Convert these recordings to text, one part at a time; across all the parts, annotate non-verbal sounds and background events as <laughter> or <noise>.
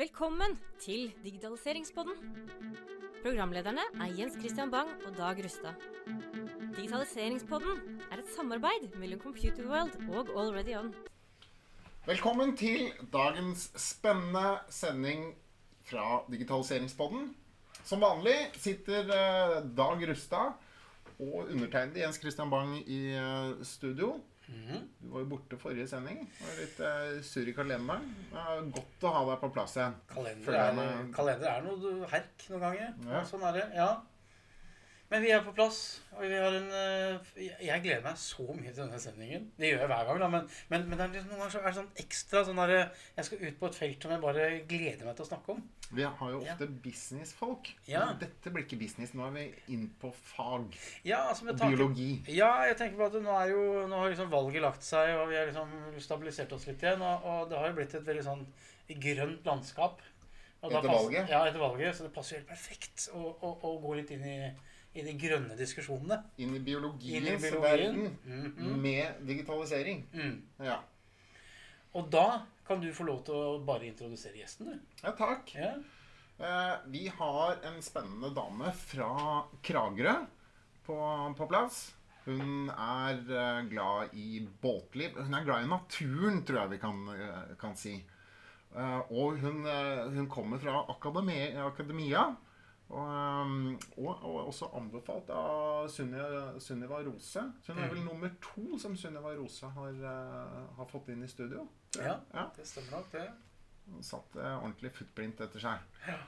Velkommen til Digitaliseringspodden. Programlederne er Jens Christian Bang og Dag Rustad. Digitaliseringspodden er et samarbeid mellom Computerworld og Already On. Velkommen til dagens spennende sending fra Digitaliseringspodden. Som vanlig sitter eh, Dag Rustad og undertegnede Jens Christian Bang i eh, studio. Du var jo borte forrige sending. Det var litt uh, surr i kalenderen. Er godt å ha deg på plass igjen. Kalender er, kalender er noe herk noen ganger. Ja. Sånn er det. Ja. Men vi er på plass, og vi har en eh, Jeg gleder meg så mye til denne sendingen. Det gjør jeg hver gang, da, men, men, men det liksom, noen ganger så er det sånn ekstra sånn der, Jeg skal ut på et felt som jeg bare gleder meg til å snakke om. Vi har jo Ja. ofte businessfolk. Ja. Men dette blir ikke business. Nå er vi inn på fag Ja, altså og tanke biologi. Ja, jeg tenker på at nå, jo, nå har liksom valget lagt seg, og vi har liksom stabilisert oss litt igjen. Og, og det har jo blitt et veldig sånn grønt landskap. Etter valget? Ja, etter valget. Så det passer helt perfekt å, å, å gå litt inn i, i de grønne diskusjonene. Inn i biologiens biologien. verden Mhm. med digitalisering. Mm. Ja. Og da kan du få lov til å bare introdusere gjesten, du. ja, takk. Ja. Eh, vi har en spennende dame fra Kragerø på, på plass. Hun er eh, glad i båtliv. Hun er glad i naturen, tror jeg vi kan, eh, kan si. Eh, og hun, hun kommer fra akademi, akademia. Og, eh, og, og også anbefalt av Sunniva, Rose. Så hun er vel nummer to som Sunniva Rose har, eh, har fått inn i studio. Ja, ja, det stemmer nok, det. Hun satt ordentlig footprint etter seg. Ja.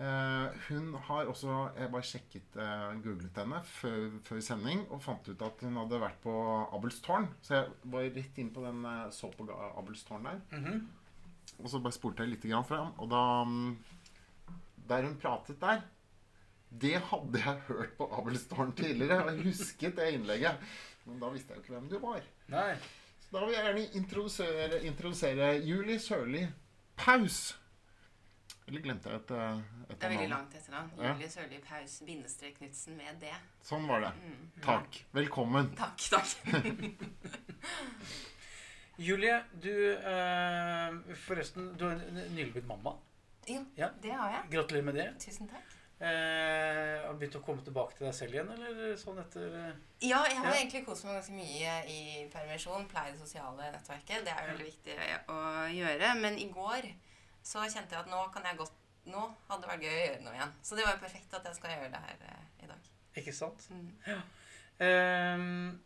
Eh, hun har også Jeg bare sjekket, eh, googlet henne før, før sending og fant ut at hun hadde vært på Abelstårn. Så jeg var rett inn på den eh, så på Abelstårn der. Mhm. Og så bare spolte jeg litt fram, og da mm, Der hun pratet der Det hadde jeg hørt på Abelstårn tidligere. Og jeg husket det innlegget. Men da visste jeg jo ikke hvem du var. Nei. Så da vil jeg gjerne introdusere, introdusere Julie Sørli Paus. Eller glemte jeg et, et Det er veldig langt etternavn. Ja. Julie Sørli Paus bindestrek Knutsen med D. Sånn var det. Mm. Takk. Velkommen. Takk, takk. <laughs> Julie, du eh, Forresten, du er nylig blitt mamma. Jo, Ja. det har jeg. Gratulerer med det. Tusen takk. Eh, har du begynt å komme tilbake til deg selv igjen, eller sånn etter eh? Ja, jeg har Ja. egentlig kost meg ganske mye i permisjon. Pleie det sosiale nettverket. Det er veldig viktig å gjøre. Men i går så kjente jeg at nå kan jeg godt Nå hadde det vært gøy å gjøre noe igjen. Så det var jo perfekt at jeg skal gjøre det her eh, i dag. Ikke sant? Mm. Ehm,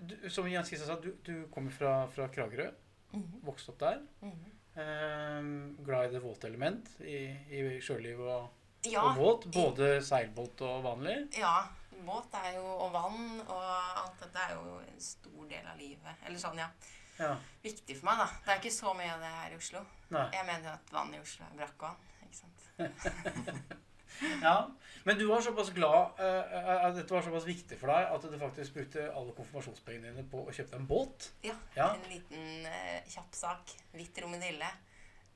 du, som Jens Kristian sa, du, du kommer fra, fra Kragerø. Mhm. Vokste opp der. Mhm. Ehm, glad i det våte element i, i sjøliv og, Ja. og båt. Både seilbåt og vanlig. Ja. Båt er jo Og vann og alt dette er jo en stor del av livet. Eller sånn, ja. Ja. Viktig for meg, da. Det er ikke så mye av det her i Oslo. Nei. Jeg mener jo at vann i Oslo er brakkvann. Ikke sant? <laughs> Ja. Men du var såpass glad uh, uh, dette var såpass viktig for deg at du faktisk brukte alle konfirmasjonspengene dine på å kjøpe en båt. Ja. Ja. En liten uh, kjapp sak. Hvitt romedille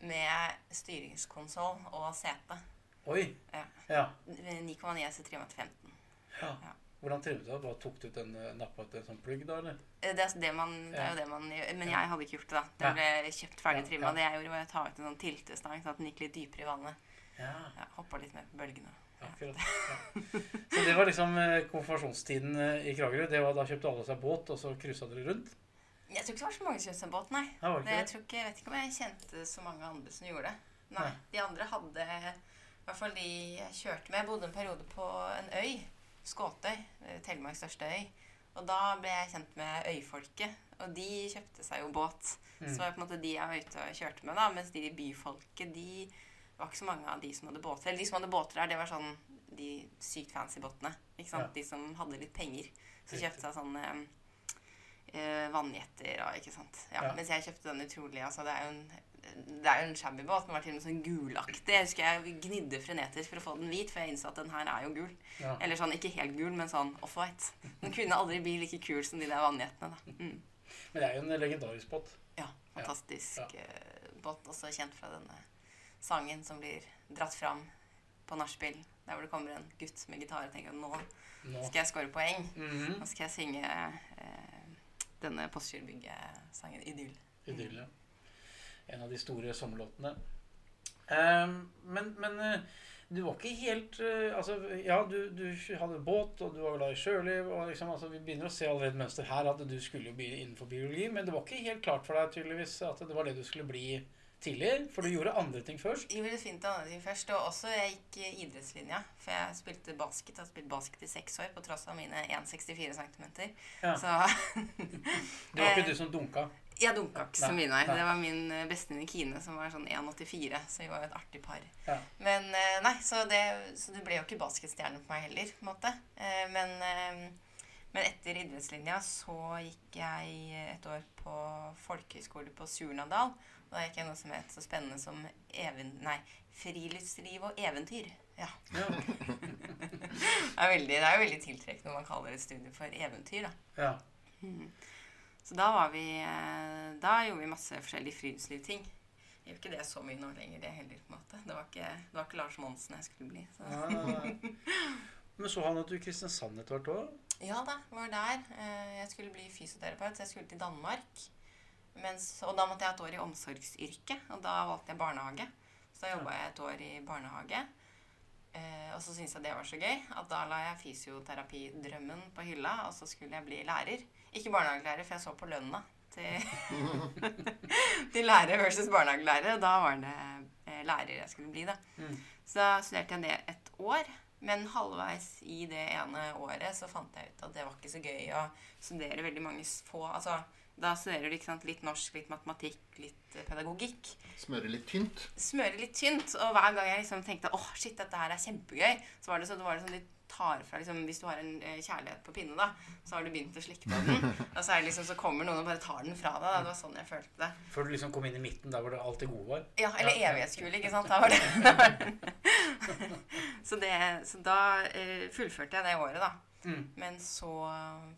med styringskonsoll og sete. Oi. Ja. Ja. 9,9 S-trimmet 15. ja. Ja. Hvordan trimmet du? Bare tok du ut en eh, nappa ut en sånn plugg, da? eller? Eh, Det er, det man, det er jo det man gjør. Men jeg hadde ikke gjort det, da. Det ble kjøpt ferdig trimma. Det jeg gjorde, var å ta ut en sånn tiltestang, sånn at den gikk litt dypere i vannet. Ja. Ja, Hoppa litt mer på bølgene. Akkurat. Ja. Så det var liksom eh, konfirmasjonstiden i Kragerø. Det var Da kjøpte alle seg båt, og så cruisa dere rundt? Jeg tror ikke det var så mange som kjøpte seg båt, nei. Det jeg, tror ikke, jeg vet ikke om jeg kjente så mange andre som gjorde det. Nei, Nei. De andre hadde hvert fall de jeg kjørte med. Jeg bodde en periode på en øy. Skåtøy. eh, Telemarks største øy. Og da ble jeg kjent med øyfolket. Og de kjøpte seg jo båt. Mm. Så det var på en måte de jeg var ute og kjørte med. da Mens de byfolket, de det var ikke så mange av de som hadde båter. Eller de som hadde båter der, det var sånn de sykt fancy båtene. Ikke sant? Ja. De som hadde litt penger. Så kjøpte seg sånne eh, vannjetter og ikke sant. Ja, Ja. Mens jeg kjøpte den utrolig altså Det er jo en, det er jo en shabby båt, den var til og med sånn gulaktig. Jeg husker jeg gnidde frenetisk for å få den hvit, for jeg innså at den her er jo gul. Ja. Eller sånn, ikke helt gul, men sånn off-white. Den kunne aldri bli like kul som de der vannjetene. da. Mm. Men det er jo en legendarisk båt. Ja, fantastisk Ja. eh, båt. Også kjent fra denne sangen som blir dratt fram på nachspiel. Der hvor det kommer en gutt med gitar og tenker nå Nå. skal jeg score poeng. Mhm. Nå skal jeg synge eh, denne Postgirobygget-sangen 'Idyll'. Idyll, ja. En av de store sommerlåtene. Um, men men eh, du var ikke helt uh, Altså, ja, du, du hadde båt, og du var glad i sjøliv, og liksom, altså, vi begynner å se allerede mønster her at du skulle bli innenfor biologi, men det var ikke helt klart for deg tydeligvis at det var det du skulle bli tidlig, for du gjorde andre ting først. Jeg ville finne andre ting først. Og også jeg gikk idrettslinja. For jeg spilte basket. Jeg har spilt basket i seks år på tross av mine 1,64 cm. Ja. Så <laughs> Det var ikke du som dunka. <laughs> jeg dunka ikke så mye, nei. nei. Det var min eh, bestevenninne Kine som var sånn 1,84. Så vi var jo et artig par. Ja. Men eh, nei, så det, så det ble jo ikke basketstjerne på meg heller, på en måte. Eh, Men, men etter idrettslinja så gikk jeg et år på folkehøyskole på Surnadal. Og da gikk jeg noe som het så spennende som even, nei, friluftsliv og eventyr. Ja. Ja. <laughs> Det er, veldig, det er jo veldig tiltrekkende når man kaller et studie for eventyr, da. ja. Så da var vi eh, Da gjorde vi masse forskjellige friluftslivting. Jeg gjør ikke det så mye nå lenger, det heller. på en måte. Det var ikke, det var ikke Lars Monsen jeg skulle bli. Så. Men så havnet du i Kristiansand etter hvert òg. Ja da, var der. Eh, Jeg skulle bli fysioterapeut, så jeg skulle til Danmark. Mens, og da måtte jeg et år i omsorgsyrke, og da valgte jeg barnehage. Så da jobba jeg et år i barnehage. Eh, og så syntes jeg det var så gøy at da la jeg fysioterapidrømmen på hylla, og så skulle jeg bli lærer. Ikke barnehagelærer, for jeg så på lønna til, <laughs> til lærer versus barnehagelærer. Da var det eh, lærer jeg skulle bli, da. Mm. Så da studerte jeg det et år. Men halvveis i det ene året så fant jeg ut at det var ikke så gøy å studere veldig mange få Altså, da snører du ikke sant, litt norsk, litt matematikk, litt eh, pedagogikk. Smøre litt tynt. Smøre litt tynt. Og hver gang jeg liksom tenkte åh, shit, dette her er kjempegøy, så var det, så, det sånn de tar fra liksom, Hvis du har en eh, kjærlighet på pinne, da, så har du begynt å slikke på den. <laughs> Og så, er det liksom, så kommer noen og bare tar den fra deg. Da. Det var sånn jeg følte det. Før du liksom kom inn i midten, der hvor det alltid det gode var. Ja, eller Ja. evighetskule, ikke sant. Da var det, da var det. så, det så da eh, fullførte jeg det året, da. Mm. Men så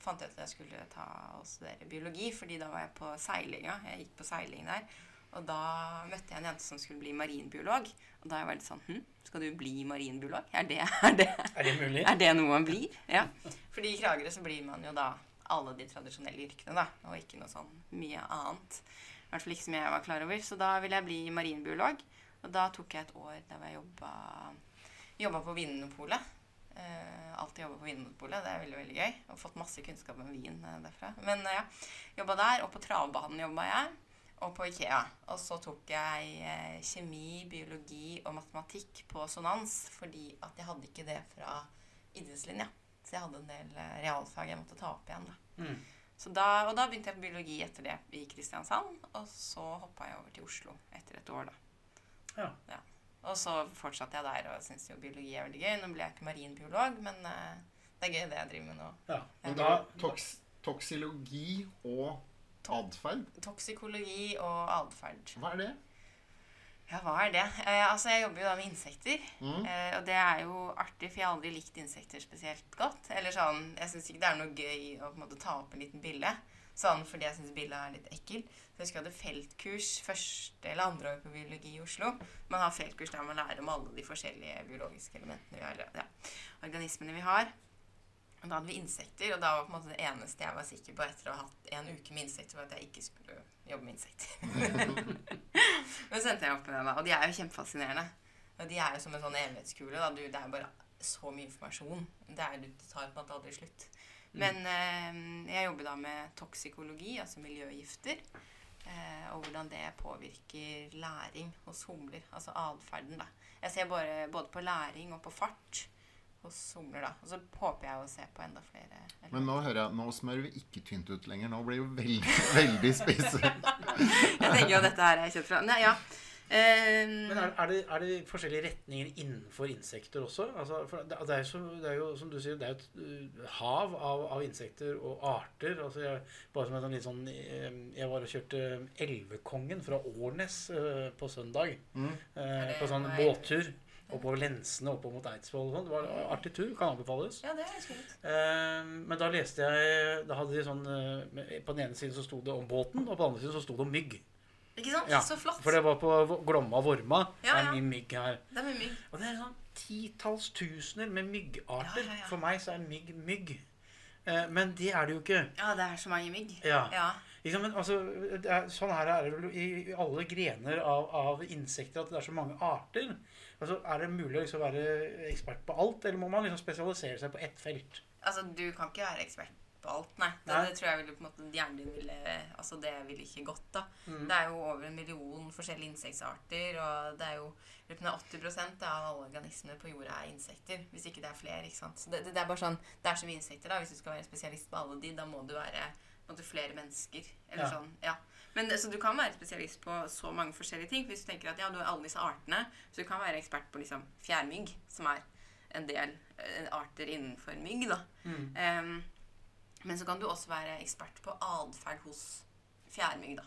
fant jeg ut at jeg skulle ta og studere biologi, fordi da var jeg på seilinga. Jeg gikk på seiling der. Og da møtte jeg en jente som skulle bli marinbiolog. Og da var jeg litt sånn Hm, skal du bli marinbiolog? Er det, <laughs> er det, Er det mulig? er det noe man blir? Ja. Fordi i Kragerø så blir man jo da alle de tradisjonelle yrkene, da. Og ikke noe sånn mye annet. I hvert fall ikke som jeg var klar over. Så da ville jeg bli marinbiolog. Og da tok jeg et år der jeg jobba, jobba på Vinmonopolet. Uh, alltid jobba på Vinmonopolet. Det er veldig veldig gøy. Og fått masse kunnskap om vin uh, derfra. Men uh, ja, jobba der. Og på travbanen jobba jeg. Og på Ikea. Og så tok jeg eh, kjemi, biologi og matematikk på sonans fordi at jeg hadde ikke det fra idrettslinja. Så jeg hadde en del eh, realfag jeg måtte ta opp igjen. da. Mm. Så da, og da begynte jeg på biologi etter det i Kristiansand. Og så hoppa jeg over til Oslo etter et år, da. Ja. Og så fortsatte jeg der og syntes jo biologi er veldig gøy. Nå ble jeg ikke marinbiolog, men eh, det er gøy det jeg driver med nå. ja. Men Da, da, toks, toksilogi og atferd, Toksikologi og atferd. hva er det? Ja, hva er det? Eh, altså, jeg jobber jo da med insekter. Mm. Eh, og det er jo artig, for jeg har aldri likt insekter spesielt godt. Eller sånn, Jeg syns ikke det er noe gøy å på en måte ta opp en liten bille. Sånn fordi jeg syns billa er litt ekkel. Så jeg husker jeg hadde feltkurs første eller andre år på biologi i Oslo. Man har feltkurs der man lærer om alle de forskjellige biologiske elementene vi har, ja, organismene vi har. Og da hadde vi insekter, og da var på en måte det eneste jeg var sikker på etter å ha hatt en uke med insekter, var at jeg ikke skulle jobbe med insekter. <laughs> Men så endte jeg opp med det, da. Og de er jo kjempefascinerende. Og de er jo som en sånn evighetskule. Da. Du, det er bare så mye informasjon. Det, er, det tar på en måte aldri slutt. Men eh, jeg jobber da med toksikologi, altså miljøgifter. Eh, og hvordan det påvirker læring hos humler. Altså atferden, da. Jeg ser bare, både på læring og på fart hos humler, da. Og så håper jeg å se på enda flere. Men nå hører jeg, nå smører vi ikke tynt ut lenger. Nå blir det jo veldig, <laughs> veldig spisse. <laughs> Jeg tenker jo dette her er kjøtt fra Nei, ja. Eh, men er, er, det, er det forskjellige retninger innenfor insekter også? Altså, for det, det, er jo så, det er jo som du sier, det er et uh, hav av, av insekter og arter. Altså jeg, bare som en sånn litt sånn eh, Jeg var og kjørte Elvekongen fra Årnes eh, på søndag. Mm. eh, på sånn båttur. Oppover lensene oppover mot Eidsvoll og sånn. Det var en artig tur. Kan anbefales. ja, det er skummelt. Eh, men da leste jeg Da hadde de sånn eh, På den ene siden så sto det om båten, og på den andre siden så sto det om mygg. Ikke sant? Ja, Så flott. For det var på Glomma Vorma. Ja, Det er mye mygg her. Det er mye mygg. Og det er sånn titalls tusener med myggarter. Ja. For meg så er mygg mygg. Eh, men det er det jo ikke. Ja, det er så mange mygg. Ja. Ja. Ikke men altså, det er, sånn her er det vel i, i alle grener av, av insekter at det er så mange arter. Altså, Er det mulig å liksom være ekspert på alt, eller må man liksom spesialisere seg på ett felt? Altså, du kan ikke være ekspert på alt, nei. Det, Nei. det tror jeg ville på en måte hjernen din ville Altså, det ville ikke gått, da. Mm. Det er jo over en million forskjellige insektsarter, og det er jo rundt 80% av alle organismer på jorda er insekter. Hvis ikke det er flere, ikke sant. Så det, det, det er bare sånn Det er så mye insekter, da. Hvis du skal være spesialist på alle de, da må du være på en måte, flere mennesker. Eller Ja. sånn. Ja. Men så du kan være spesialist på så mange forskjellige ting. Hvis du tenker at ja, du har alle disse artene, så du kan være ekspert på liksom fjærmygg, som er en del eh, arter innenfor mygg, da. Mm. Ehm, men så kan du også være ekspert på atferd hos fjærmygg, da.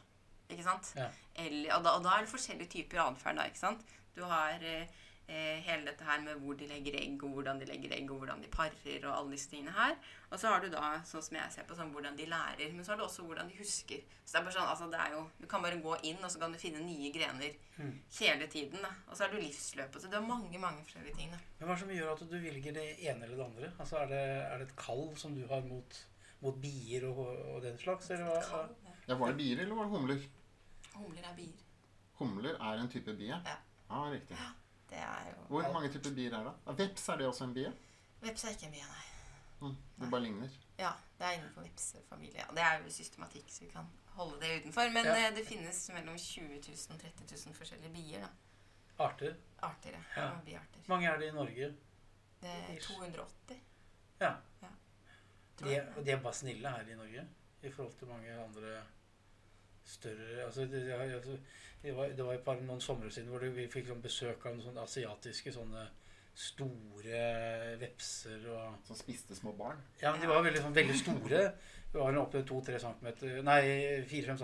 Ikke sant? Ja. Eller, og, da, og da er det forskjellige typer atferd, da. Ikke sant? Du har eh, eh, hele dette her med hvor de legger egg, og hvordan de legger egg, og hvordan de parer, og alle disse tingene her. Og så har du da, sånn som jeg ser på, sånn hvordan de lærer. Men så har du også hvordan de husker. Så det er bare sånn, altså det er jo, Du kan bare gå inn, og så kan du finne nye grener Mm. hele tiden. da. Og så er du livsløpet. Så du har mange mange forskjellige ting. da. Men hva er det som gjør at du velger det ene eller det andre? Altså, Er det, er det et kall som du har mot, mot bier og, og den slags? Eller hva? Ja. Ja, Var det bier, eller var det humler? Humler er bier. Humler er en type bie? Ja. Ja, riktig. Det er jo Hvor mange typer bier er det? Ja, Veps, er det også en bie? Veps er ikke en bie, nei. Mm, det bare ligner. Ja, det er innenfor vepsefamilien. Ja, det er jo systematikk, så vi kan holde det utenfor. Men Ja. eh, det finnes mellom 20 000 og 30 000 forskjellige bier. da. Arter? Arter, ja. Ja. Biarter. Hvor mange er det i Norge? Det er 280. Ja. tror De, og de er bare snille her i Norge i forhold til mange andre større altså det, det, altså, det, var, det var et par noen somre siden hvor vi fikk sånn besøk av noen sånne asiatiske sånne store vepser og Som spiste små barn. Ja, men de var veldig, sånn, veldig store. Vi var opp til to-tre centimeter Nei, fire-fem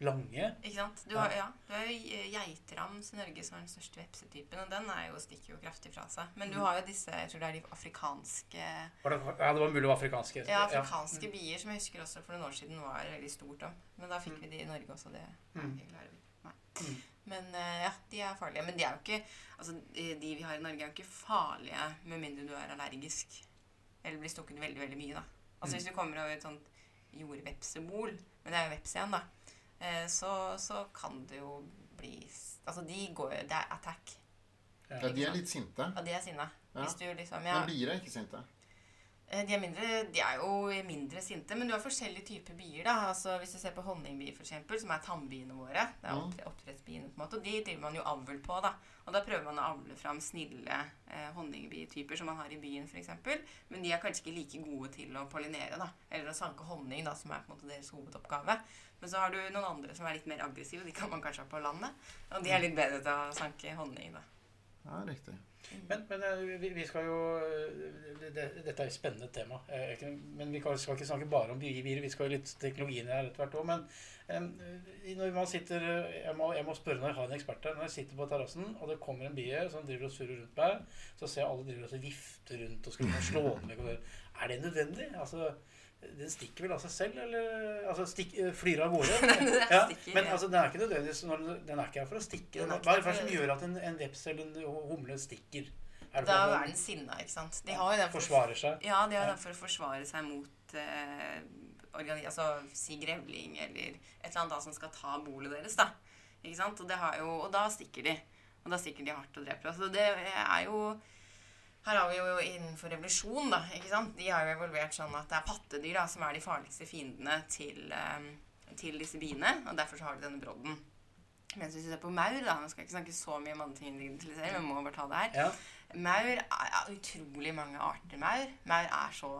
lange. Ikke sant? Du har, ja, du har jo geitrams i Norge som er den største vepsetypen, og den jo, stikker jo kraftig fra seg. Men Mm. du har jo disse jeg tror det er de afrikanske Var det, ja, det var mulig det var afrikanske. ja, afrikanske bier, som jeg husker også for noen år siden var veldig stort om. Men da fikk vi de i Norge også. Det Mm. klarer vi. Nei. Mm. Men eh, ja, de er farlige. Men de er jo ikke Altså, de vi har i Norge, er jo ikke farlige med mindre du er allergisk. Eller blir stukket veldig, veldig mye, da. Altså Mm. hvis du kommer over et sånt jordvepsebol, men det er jo veps igjen, da, så, så kan det jo bli Altså, de går jo Det er attack. Ja. Ja, de er litt sinte. Ja, de er sinna. Ja. Hvis du liksom Ja. Men bier er ikke sinte. Eh, De er, mindre, de er jo mindre sinte, men du har forskjellige typer bier. da. Altså, hvis du ser på honningbier, eksempel, som er tannbiene våre, det er oppdre- oppdrettsbiene, på en måte, og de driver man jo avl på. da. Og da prøver man å avle fram snille eh, honningbietyper som man har i byen, f.eks. Men de er kanskje ikke like gode til å pollinere, da. Eller å sanke honning, da, som er på en måte deres hovedoppgave. Men så har du noen andre som er litt mer aggressive, de kan man kanskje ha på landet. Og de er litt bedre til å sanke honning, da. Ja, riktig. Men, men eh, vi, vi skal jo eh, det, det, Dette er et spennende tema. eh, Men vi skal ikke snakke bare om bier. Vi skal jo litt teknologien her etter hvert òg. Men når man sitter jeg må, jeg må spørre når jeg har en ekspert her. Når jeg sitter på terrassen, og det kommer en bie som driver og surrer rundt meg, så ser jeg alle driver og vifter rundt og skal slå den vekk. Er det nødvendig? Altså, den stikker vel av seg selv, eller altså, stikk, eh, flyr av gårde? <laughs> Ja, men altså, den er ikke nødvendigvis den, den er ikke her for å stikke. Hva er det som gjør at en, en veps eller en humle stikker? Er det Da er den sinna, ikke sant. De har jo den for- forsvarer seg? Ja, de har Ja. den for å forsvare seg mot eh, altså, si grevling eller et eller annet da som skal ta bolet deres. da. Ikke sant? Og, det har jo, og da stikker de. Og da stikker de hardt og dreper. Altså, det er jo her har vi jo innenfor revolusjon, da. ikke sant? De har jo evolvert sånn at det er pattedyr da, som er de farligste fiendene til, eh, til disse biene. Og derfor så har de denne brodden. Mens hvis vi ser på maur, da, nå skal ikke snakke så mye om andre ting, enn digitalisering, men må bare ta det her. Ja. Maur er utrolig mange arter maur. Maur er så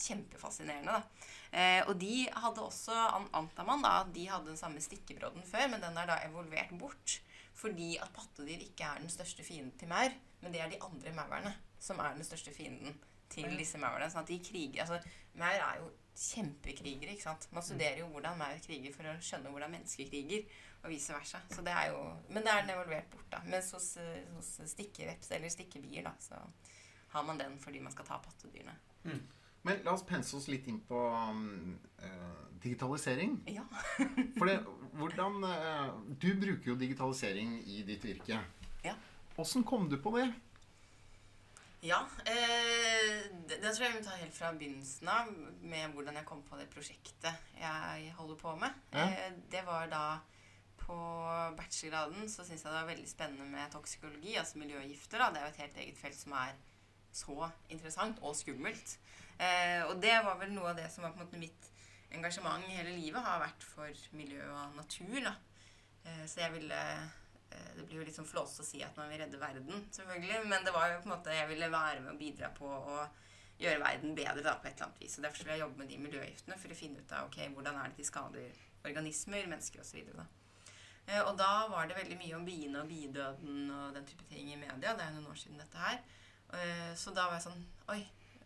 kjempefascinerende, da. Eh, og de hadde også, an- antar man da, de hadde den samme stikkebrodden før, men den er da evolvert bort. Fordi at pattedyr ikke er den største fienden til maur, men det er de andre maurene som er den største fienden til disse maurene. Sånn at de kriger, altså Maur er jo kjempekrigere, ikke sant. Man studerer jo hvordan maur kriger for å skjønne hvordan mennesker kriger, og vice versa. Så det er jo, men det er den evolvert bort, da. Mens hos, hos stikkeveps eller stikkebier, da, så har man den fordi man skal ta pattedyrene. Men la oss pense oss litt inn på um, eh, digitalisering. Ja. <laughs> For det, hvordan uh, Du bruker jo digitalisering i ditt virke. Ja. Åssen kom du på det? Ja, eh, det, tror jeg vi må ta helt fra begynnelsen av, med hvordan jeg kom på det prosjektet jeg holder på med. Ja. Eh, det var da på bachelorgraden så syntes jeg det var veldig spennende med toksikologi, altså miljøgifter. da. Det er jo et helt eget felt som er så interessant og skummelt. Eh, og det var vel noe av det som var på en måte mitt engasjement i hele livet, har vært for miljø og natur. da. Eh, så jeg ville Det blir jo litt sånn flåsete å si at man vil redde verden, selvfølgelig. Men det var jo på en måte jeg ville være med og bidra på å gjøre verden bedre da, på et eller annet vis. Og derfor vil jeg jobbe med de miljøgiftene for å finne ut av ok, hvordan er det de skader organismer, mennesker osv. Og, eh, og da var det veldig mye om biene og bidøden og den type ting i media. Det er jo noen år siden dette her. Eh, Så da var jeg sånn Oi,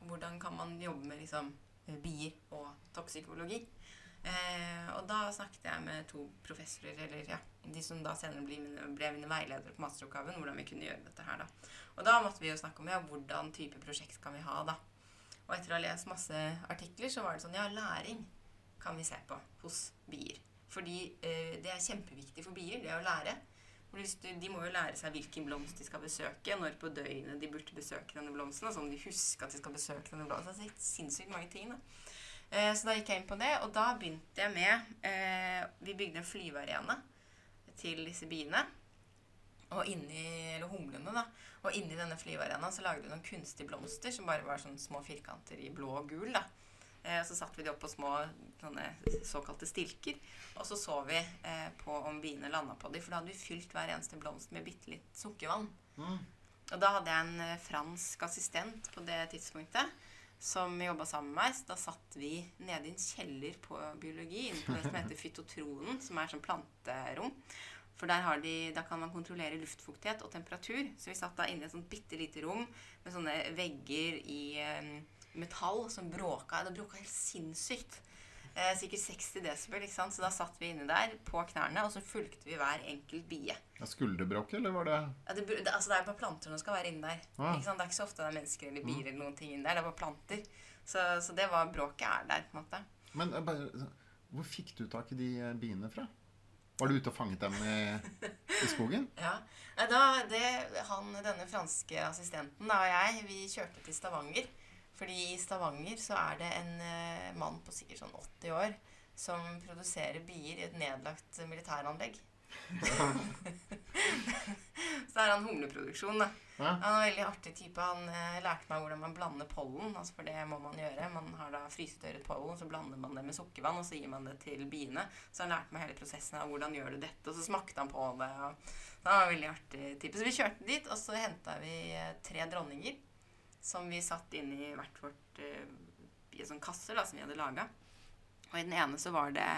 hvordan kan man jobbe med liksom bier og toksikologi? Eh, og da snakket jeg med to professorer, eller ja, de som da senere ble mine, ble mine veiledere på masteroppgaven, hvordan vi kunne gjøre dette her, da. Og da måtte vi jo snakke om ja, hvordan type prosjekt kan vi ha, da. Og etter å ha lest masse artikler, så var det sånn ja, læring kan vi se på hos bier. Fordi eh, det er kjempeviktig for bier, det å lære. De må jo lære seg hvilken blomst de skal besøke, når på døgnet de burde besøke denne blomsten, Altså om de husker at de skal besøke denne blomsten. Altså, det er sinnssykt mange ting, da. Eh, så da gikk jeg inn på det, og da begynte jeg med eh, Vi bygde en flyvearena til disse biene. Og inni, eller humlene, da. Og inni denne flyvearenaen så lagde vi noen kunstige blomster som bare var sånne små firkanter i blå og gul. da. Eh, så satte vi de opp på små sånne såkalte stilker. Og så så vi eh, på om biene landa på dem, for da hadde vi fylt hver eneste blomst med bitte litt sukkervann. Mm. Og da hadde jeg en eh, fransk assistent på det tidspunktet som jobba sammen med meg. Så da satt vi nede i en kjeller på biologi, inne på det som heter <laughs> fytotronen, som er sånn planterom. For der, har de, der kan man kontrollere luftfuktighet og temperatur. Så vi satt da inne i et sånt bitte lite rom med sånne vegger i eh, metall som bråka. Det bråka helt sinnssykt. Eh, sikkert 60 desibel, ikke sant. Så da satt vi inne der på knærne, og så fulgte vi hver enkelt bie. Ja, Skulderbråk, eller var det Ja, det, altså det er bare planter som skal være inne der. Ah. Det er ikke så ofte det er mennesker eller bier eller noen ting inne der. Det er bare planter. Så, så det var bråket er der, på en måte. Men eh, bare, hvor fikk du tak i de eh, biene fra? Var du ute og fanget dem i, i skogen? <laughs> Ja. Da, det, han, denne franske assistenten da, og jeg, vi kjørte til Stavanger. Fordi i Stavanger så er det en uh, mann på sikkert sånn 80 år som produserer bier i et nedlagt militæranlegg. <laughs> så er han humleproduksjon, da. Ja. Han er en veldig artig type. Han eh, lærte meg hvordan man blander pollen. Altså for det må man gjøre. Man har da frysetørret pollen, så blander man det med sukkervann, og så gir man det til biene. Så han lærte meg hele prosessen av hvordan gjør du dette, og så smakte han på det. Og han var en veldig artig type. Så vi kjørte dit, og så henta vi eh, tre dronninger som vi satt inn i hvert vårt eh, i sånn kasser da, som vi hadde laga. Og i den ene så var det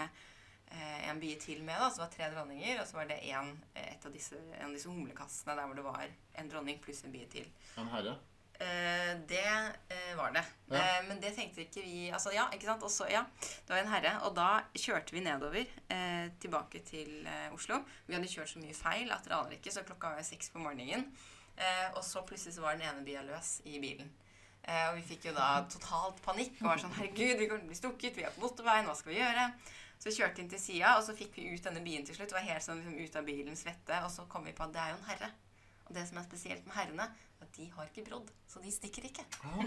en bie til med, da, det var tre dronninger. Og så var det en, eh, et av disse, en av disse humlekassene der hvor det var en dronning pluss en bie til. En herre? Eh, det eh, var det. Ja. Eh, men det tenkte ikke vi Altså, ja, ikke sant? Og så, ja, det var en herre. Og da kjørte vi nedover eh, tilbake til eh, Oslo. Vi hadde kjørt så mye feil at dere aner ikke, så klokka var seks på morgenen. Eh, og så plutselig så var den ene bia løs i bilen. Eh, og vi fikk jo da totalt panikk og var sånn Herregud, vi kommer til å bli stukket, vi er på motorveien, hva skal vi gjøre? Så vi kjørte inn til sida, og så fikk vi ut denne byen til slutt. Det Var helt sånn liksom ut av bilen, svette. Og så kom vi på at det er jo en herre. Og det som er spesielt med herrene, er at de har ikke brodd. Så de stikker ikke. Ah,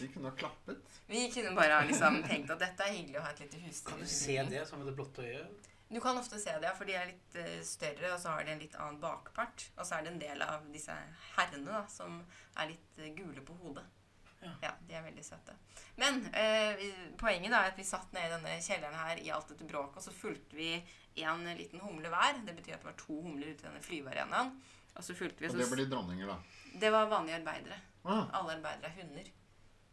de kunne ha klappet. Vi kunne bare ha liksom tenkt at dette er hyggelig å ha et lite hus. Kan du se det som med det blotte øyet? Du kan ofte se det, for de er litt eh, større, og så har de en litt annen bakpart. Og så er det en del av disse herrene da, som er litt eh, gule på hodet. Ja. de er veldig søte. Men eh, poenget da er at vi satt ned i denne kjelleren her i alt dette bråket, og så fulgte vi en liten humle hver. Det betyr at det var to humler ute i denne flyvearenaen. Og så fulgte vi Og det blir dronninger, da. Det var vanlige arbeidere. Ah, Alle arbeidere er hunder.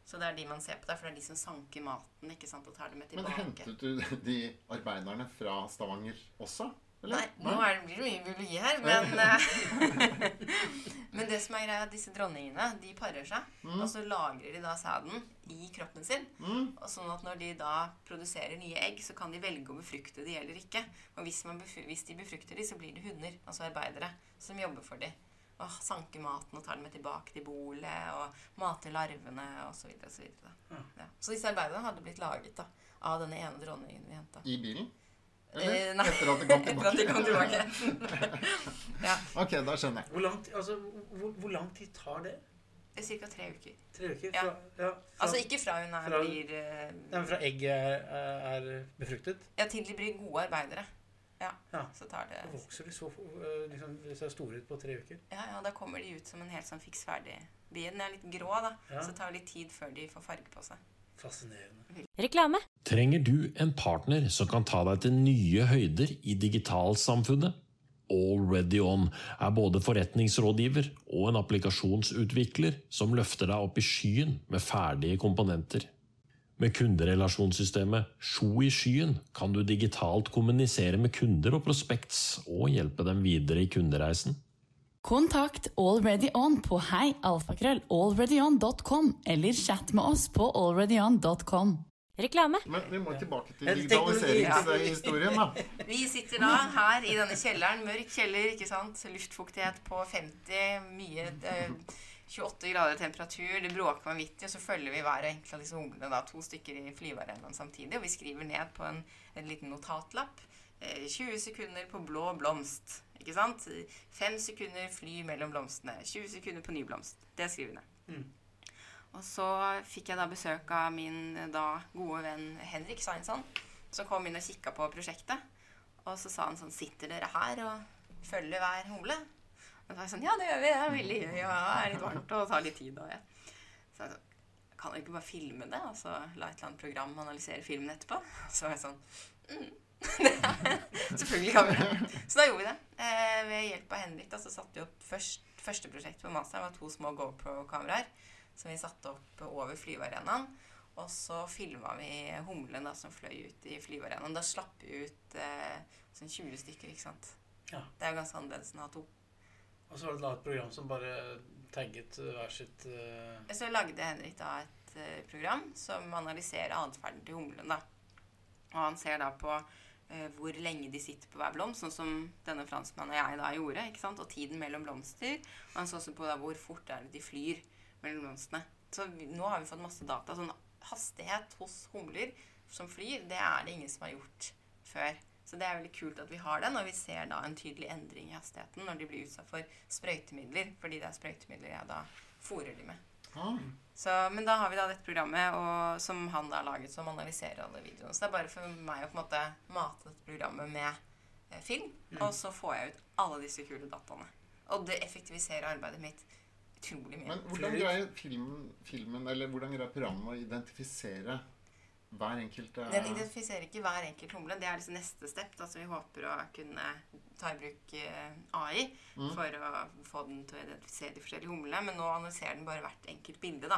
Så det er de man ser på der, for det er de som sanker maten ikke sant, og tar det med men hentet du de arbeiderne fra Stavanger også? Eller? Nei, nå er det, blir det mye biologi her, men eh, <laughs> Men det som er greia, er at disse dronningene de parer seg, Mm. og så lagrer de da sæden i kroppen sin. Mm. Og sånn at når de da produserer nye egg, så kan de velge å befrukte de eller ikke. Og hvis, hvis de befrukter de, så blir det hunder, altså arbeidere, som jobber for de. Og sanker maten og tar den med tilbake til bolet, og mater larvene osv. Så, videre, og så, videre, ja. så disse arbeiderne hadde blitt laget da, av denne ene dronningen vi henta. I bilen? Eh, Eller nei. etter at de kom <laughs> Etter at de kom tilbake? tilbake. <laughs> ja. Ok, da skjønner jeg. Hvor lang, tid- altså, hvor, hvor lang tid tar det? Ca. tre uker. Tre uker? Fra, ja, fra, Altså ikke fra hun er, fra- blir uh, Nei, men fra egget er, er befruktet? Ja, til de blir gode arbeidere. Ja. Ja. Så tar det Da vokser de så, liksom, ser store ut på tre uker. Ja, ja, da kommer de ut som en helt sånn fiks ferdig bie. Den er litt grå, da. Ja. Så det litt tid før de får farge på seg. Fascinerende. Reklame. Trenger du en partner som kan ta deg til nye høyder i digitalsamfunnet? Already On er både forretningsrådgiver og en applikasjonsutvikler som løfter deg opp i skyen med ferdige komponenter. Med kunderelasjonssystemet Sjo i skyen kan du digitalt kommunisere med kunder og prospects og hjelpe dem videre i kundereisen. Kontakt Already On på heialfakrøll.alreadyon.com eller chat med oss på alreadyon.com. Reklame. Men vi må tilbake til digitaliseringshistorien, da. Vi sitter da her i denne kjelleren. Mørk kjeller, ikke sant. Luftfuktighet på 50. Mye eh, 28 grader temperatur. Det bråker vanvittig. Og så følger vi hver enkelt av disse ungene, da, to stykker i flyvearenaen samtidig. Og vi skriver ned på en, en liten notatlapp. Eh, 20 sekunder på blå blomst. Ikke sant? Fem sekunder fly mellom blomstene. 20 sekunder på ny blomst. Det skriver hun ned. Mm. Og så fikk jeg da besøk av min da gode venn Henrik Sveinsson, som kom inn og kikka på prosjektet. Og så sa han sånn Sitter dere her og følger hver hole? Og så var jeg sånn Ja, det gjør vi. Det er veldig gøy. Og det er litt varmt og tar litt tid. Og ja. Så jeg sånn, kan du ikke bare filme det, og så la et eller annet program analysere filmen etterpå? Så var jeg sånn mm. <laughs> Selvfølgelig kan vi det. Så da gjorde vi det. Eh, ved hjelp av Henrik da, så satte vi opp først, første prosjekt på masteren var to små GoPro-kameraer som vi satte opp over flyvearenaen. Og så filma vi humlen da, som fløy ut i flyvearenaen. Da slapp vi ut eh, sånn 20 stykker, ikke sant. Ja. Det er jo ganske annerledes enn å ha to. Og så var det da et program som bare tagget hver sitt uh... Så lagde Henrik da et uh, program som analyserer atferden til humlen. da. Og han ser da på eh, hvor lenge de sitter på hver blomst, sånn som denne franskmannen og jeg da gjorde. ikke sant? Og tiden mellom blomster. Og han så også på da hvor fort er det de flyr mellom blomstene. Så vi, nå har vi fått masse data. Sånn hastighet hos humler som flyr, det er det ingen som har gjort før. Så det er veldig kult at vi har den, og vi ser da en tydelig endring i hastigheten når de blir utsatt for sprøytemidler, fordi det er sprøytemidler jeg da fôrer de med. Ah, Så, men da har vi da dette programmet og, som han da har laget, som analyserer alle videoene. Så det er bare for meg å på en måte mate dette programmet med eh, film, og så får jeg ut alle disse kule dataene. Og det effektiviserer arbeidet mitt utrolig mye. men hvordan greier filmen, filmen, eller hvordan greier programmet å identifisere hver enkelt uh... Den identifiserer ikke hver enkelt humle. Det er liksom neste step. Da, så vi håper å kunne ta i bruk eh, AI Mm. for å få den til å identifisere de forskjellige humlene. Men nå analyserer den bare hvert enkelt bilde. da.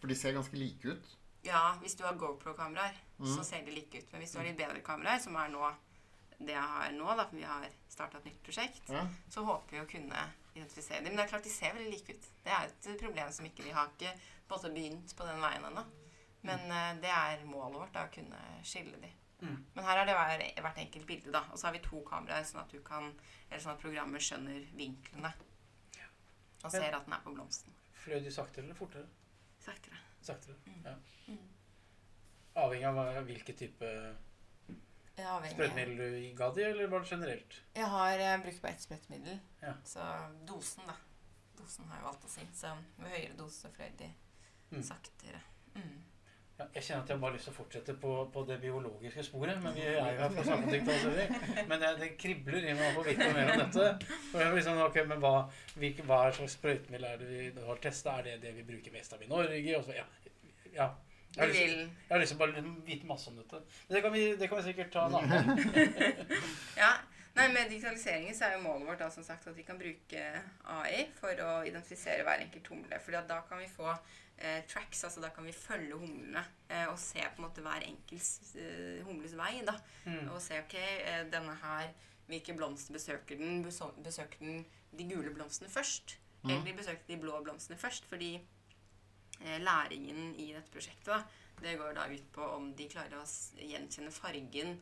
For de ser ganske like ut. Ja, hvis du har GoPro-kameraer, Mm. så ser de like ut. Men hvis du har litt bedre kameraer, som er nå det jeg har nå, da, for vi har starta et nytt prosjekt, Ja. så håper vi å kunne identifisere dem. Men det er klart de ser veldig like ut. Det er et problem som ikke vi har ikke på en måte begynt på den veien ennå. Men eh, det er målet vårt, da, å kunne skille de. Mm. Men her har det hver, hvert enkelt bilde, da. Og så har vi to kameraer, sånn at du kan Eller sånn at programmet skjønner vinklene. Og ser at den er på blomsten. Fløy de saktere eller fortere? Saktere. Saktere. Mm. Ja. Mm. Avhengig av hvilken type sprøytemiddel du ga de, eller var det generelt? Jeg har uh, brukt bare ett sprøytemiddel. Ja. Så dosen, da. Dosen har jo alt å si. Så med høyere dose fløy de Mm. saktere. Mm. Ja, jeg kjenner at jeg bare har lyst til å fortsette på, på det biologiske sporet, men vi er jo her for <laughs> om. Men det, det kribler i meg å få vite mer om dette. For jeg liksom, ok, men hva, hvilke, hva slags sprøytemiddel er det vi har testa? Er det det vi bruker mest av i Norge? Og så, ja, ja. Jeg, har lyst, jeg har lyst til å bare vite masse om dette. Men det kan vi, det kan vi sikkert ta en annen gang. <laughs> Ja. Nei, Med digitaliseringen så er jo målet vårt da, som sagt, at vi kan bruke AI for å identifisere hver enkelt humle. Fordi da kan vi få eh, tracks, altså da kan vi følge humlene eh, og se på en måte hver enkelt eh, humles vei. da. Mm. Og se ok, eh, denne her, hvilke blomster besøker den? Besøker den de gule blomstene først? Mm. Eller besøker de blå blomstene først? Fordi eh, læringen i dette prosjektet da, det går da ut på om de klarer å gjenkjenne fargen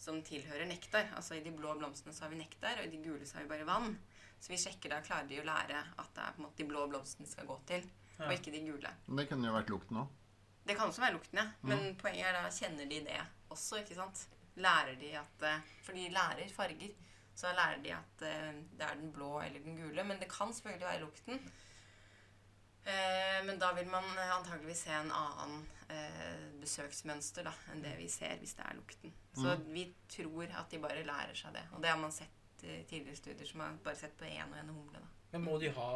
som tilhører nektar. Altså I de blå blomstene så har vi nektar, og i de gule så har vi bare vann. Så vi sjekker da klarer de å lære at det er på en måte de blå blomstene skal gå til. Og ikke de gule. Men Det kunne jo vært lukten òg. Det kan også være lukten, ja. Men poenget er da kjenner de det også, ikke sant? Lærer de at eh, For de lærer farger. Så lærer de at eh, det er den blå eller den gule. Men det kan selvfølgelig være lukten. Eh, men da vil man antakeligvis antageligvis se en annen eh, besøksmønster da, enn det vi ser hvis det er lukten. Så vi tror at de bare lærer seg det. Og det har man sett i tidligere studier som har bare sett på én og én humle. da. Men må de ha,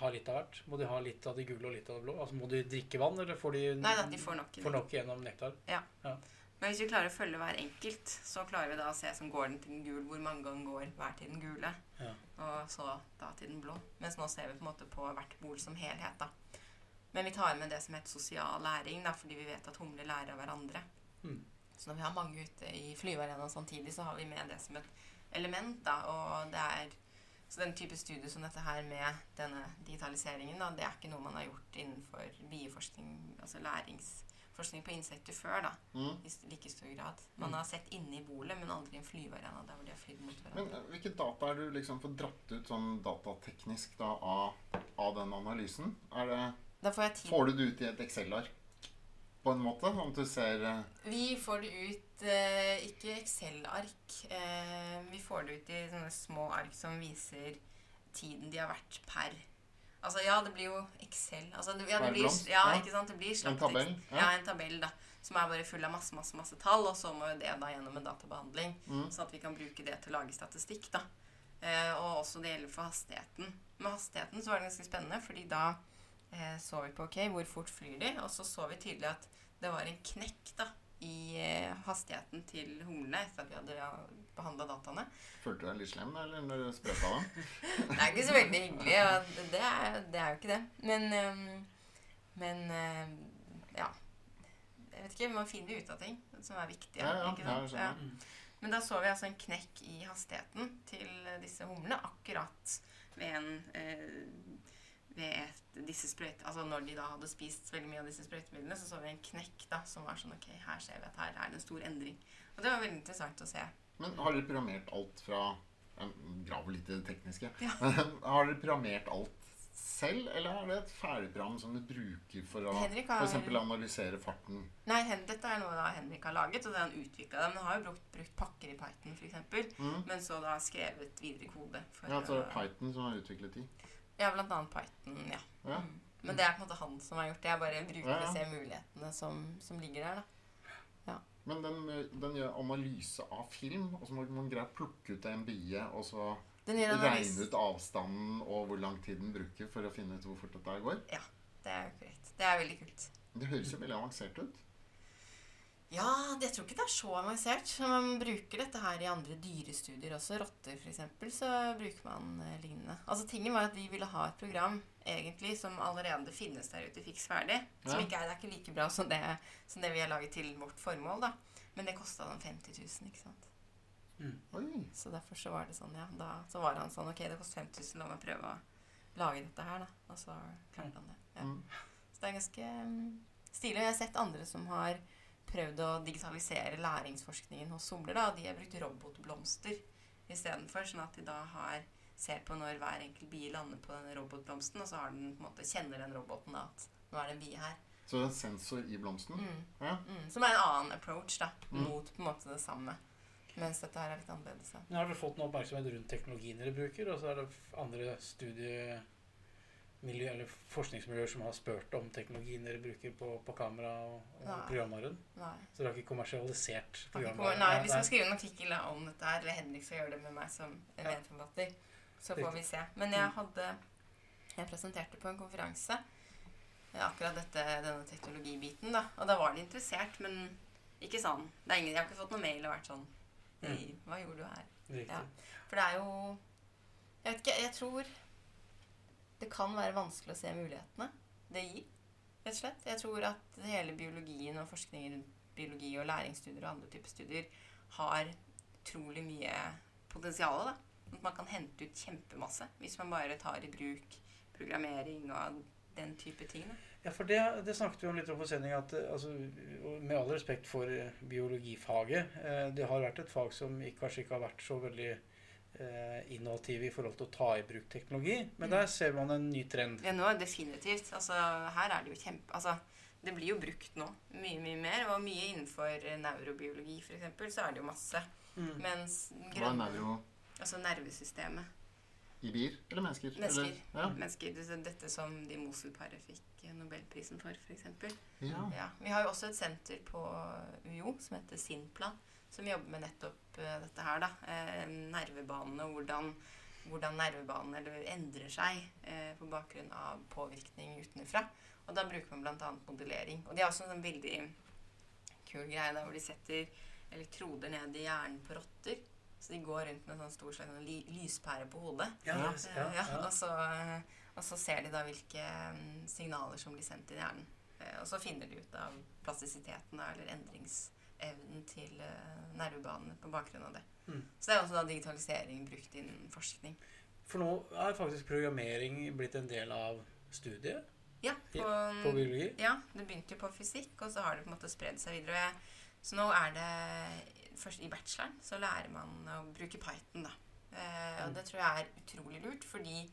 ha litt av hvert? Må de ha litt av det gule og litt av det blå? Altså Må de drikke vann, eller får de, Nei da, de får nok. får nok gjennom nektar? Men hvis vi klarer å følge hver enkelt, så klarer vi da å se som går den til den gul, hvor mange ganger går hver til den gule. Ja. Og så da til den blå. Mens nå ser vi på en måte på hvert bol som helhet, da. Men vi tar med det som heter sosial læring, da, fordi vi vet at humler lærer av hverandre. Mm. Så når vi har mange ute i flyvearenaen samtidig, så har vi med det som et element, da. Og det er Så den type studie som dette her med denne digitaliseringen, da, det er ikke noe man har gjort innenfor bieforskning, altså læringsforskning på insekter før, da. Mm. I like stor grad. Man har sett inne i bolet, men aldri i en flyvearena der hvor de har flydd mot hverandre. Men eh, hvilke data er du liksom får dratt ut sånn datateknisk da av, av den analysen? Er det, Da får jeg får du det ut i et Excel-ark på en måte? Om du ser eh, Vi får det ut eh, ikke Excel-ark. Eh, vi får det ut i sånne små ark som viser tiden de har vært per Altså ja, det blir jo Excel. Altså, det, ja, det blir, ja, ja. ikke sant? Det blir En tabell, ja. Ja. en tabell, da. Som er bare full av masse, masse, masse tall. Og så må jo det da gjennom en databehandling. Mm. Sånn at vi kan bruke det til å lage statistikk, da. Eh, og også det gjelder for hastigheten. Med hastigheten så var det ganske spennende, fordi da eh, så vi på ok, hvor fort flyr de, og så så vi tydelig at det var en knekk da, i eh, hastigheten til humlene etter at vi hadde ja, behandla dataene. Følte du deg litt slem da, eller når du sprøyta dem? <laughs> Det er ikke så veldig hyggelig, Ja, det, er, det er jo ikke det. Men, ehm, men ehm, ja. Jeg vet ikke, Man finner ut av ting som er viktige. Ja, ikke sant? Ja. Men da så vi altså en knekk i hastigheten til disse humlene akkurat ved en eh, ved disse sprøyt, altså Når de da hadde spist veldig mye av disse sprøytemidlene, så så vi en knekk da, som var sånn Ok, her ser vi at her er det en stor endring. Og det var veldig interessant å se. Men har dere programmert alt fra Jeg graver litt i det tekniske. Ja. <laughs> har dere programmert alt selv, eller er det et ferdigprogram som du bruker for å har- for eksempel analysere farten? Nei, dette er noe da Henrik har laget, og det han utvikla. Han har jo brukt, brukt pakker i Python, f.eks., Mm. men så da skrevet videre kode. For, Ja, så er det er Python som har utviklet i. ja, blant annet Python, ja. Ja. Mm. Men det er på en måte han som har gjort det. Jeg bare bruker Ja, ja. å se mulighetene som, som ligger der, da. Men den, den gjør analyse av film, og så må man greie å plukke ut en bie, og så regne ut avstanden og hvor lang tid den bruker for å finne ut hvor fort dette går? går. Det er jo korrekt. Det er veldig kult. Det høres jo veldig avansert ut. Ja, jeg tror ikke det er så avansert. Man bruker dette her i andre dyrestudier også. Rotter, f.eks., så bruker man eh, lignende. Altså, Tingen var at vi ville ha et program egentlig som allerede finnes der ute fiks ferdig. Som ikke er, det er ikke like bra som det, som det vi har laget til vårt formål, da. Men det kosta dem 50 000, ikke sant. Oi. Så derfor så var det sånn, ja. Da så var han sånn Ok, det koster 50 000, la meg prøve å lage dette her, da. Og så klarte han det. Ja. Mm. Så det er ganske mm, stilig. Og jeg har sett andre som har prøvd å digitalisere læringsforskningen hos somler. da, og De har brukt robotblomster istedenfor. Sånn at de da har ser på når hver enkelt bie lander på denne robotblomsten, og så har den, på en måte, kjenner den roboten da, at nå er det en bie her. Så det er en sensor i blomsten? Mm. Ja. Mm. Som er en annen approach da, Mm. mot på en måte det samme. Mens dette her er litt annerledes. Ja. Har dere fått noe oppmerksomhet rundt teknologien dere bruker? Og så er det andre studiemiljø eller forskningsmiljøer som har spurt om teknologien dere bruker på, på kamera og, og programvaren? Så dere har ikke kommersialisert programvaren? Nei, vi skal skrive en artikkel om dette her. Eller Henrik skal gjøre det med meg som en medforfatter. Så får vi se. Men jeg hadde Jeg presenterte på en konferanse eh, akkurat dette, denne teknologibiten, da. Og da var de interessert, men ikke sånn. Det ingen, jeg har ikke fått noen mail og vært sånn hva gjorde du her? Ja. For det er jo Jeg vet ikke, jeg tror det kan være vanskelig å se mulighetene det gir, rett og slett. Jeg tror at hele biologien og forskningen rundt biologi og læringsstudier og andre typer studier har utrolig mye potensial. da. At man kan hente ut kjempemasse hvis man bare tar i bruk programmering og den type ting. da. Ja, for det, det snakket vi om litt om på sending, at altså, med all respekt for biologifaget, eh, det har vært et fag som kanskje ikke har vært så veldig innovative i forhold til å ta i bruk teknologi, men Mm. der ser man en ny trend. Ja, nå definitivt. Altså, her er det jo kjempe... Altså, det blir jo brukt nå mye, mye mer. Og mye innenfor eh, neurobiologi, f.eks., så er det jo masse. Mm. Mens Hva er neuro? Altså nervesystemet. I bier eller mennesker? Mennesker. Eller, ja. Mennesker. Dette som de Mosul-paret fikk eh, Nobelprisen for, f.eks. Ja. Ja. Vi har jo også et senter på UiO som heter Sinplan, som jobber med nettopp eh, dette her. da. Eh, nervebanene hvordan, hvordan nervebanene eller endrer seg eh, på bakgrunn av påvirkning utenfra. Og da bruker man bl.a. modellering. Og de har også en sånn veldig kul greie der hvor de setter elektroder ned i hjernen på rotter. Så de går rundt med en sånn stor slags ly lyspære på hodet. Ja, Ja. ja, og, så, og så ser de da hvilke mm, signaler som blir sendt til hjernen. Eh, Og så finner de ut av plastisiteten eller eller endringsevnen til eh, nervebanene på bakgrunn av det. Mm. Så det er også da digitalisering brukt innen forskning. For nå er faktisk programmering blitt en del av studiet Ja, på, på biologi. ja, det begynte jo på fysikk, og så har det på en måte spredd seg videre. Så nå er det Først i bacheloren så lærer man å bruke Python, da. Eh, og det tror jeg er utrolig lurt, fordi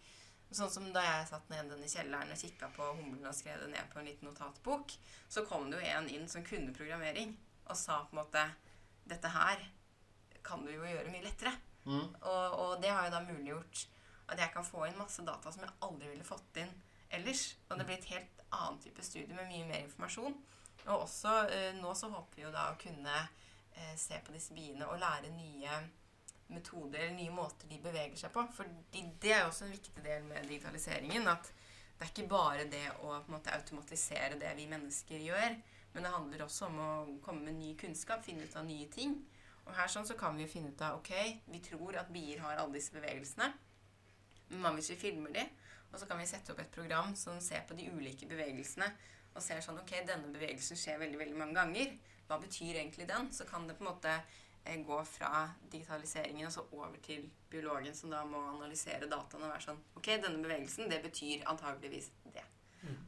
Sånn som da jeg satt ned i kjelleren og kikka på humlen og skrev det ned på en liten notatbok, så kom det jo en inn som kunne programmering, og sa på en måte Dette her kan du jo gjøre mye lettere. Mm. Og, og det har jo da muliggjort at jeg kan få inn masse data som jeg aldri ville fått inn ellers. Og det blir et helt annen type studie med mye mer informasjon. Og også eh, nå så håper vi jo da å kunne eh, se på disse biene og lære nye metoder eller nye måter de beveger seg på. For det er jo også en viktig del med digitaliseringen. At det er ikke bare det å måte automatisere det vi mennesker gjør. Men det handler også om å komme med ny kunnskap, finne ut av nye ting. Og her sånn så kan vi jo finne ut av ok, vi tror at bier har alle disse bevegelsene. Men hva hvis vi filmer de? Og så kan vi sette opp et program som ser på de ulike bevegelsene. Og ser sånn ok, denne bevegelsen skjer veldig veldig mange ganger. Hva betyr egentlig den? Så kan det på en måte eh, gå fra digitaliseringen og så over til biologen som da må analysere dataene og være sånn Ok, denne bevegelsen, det betyr antageligvis det.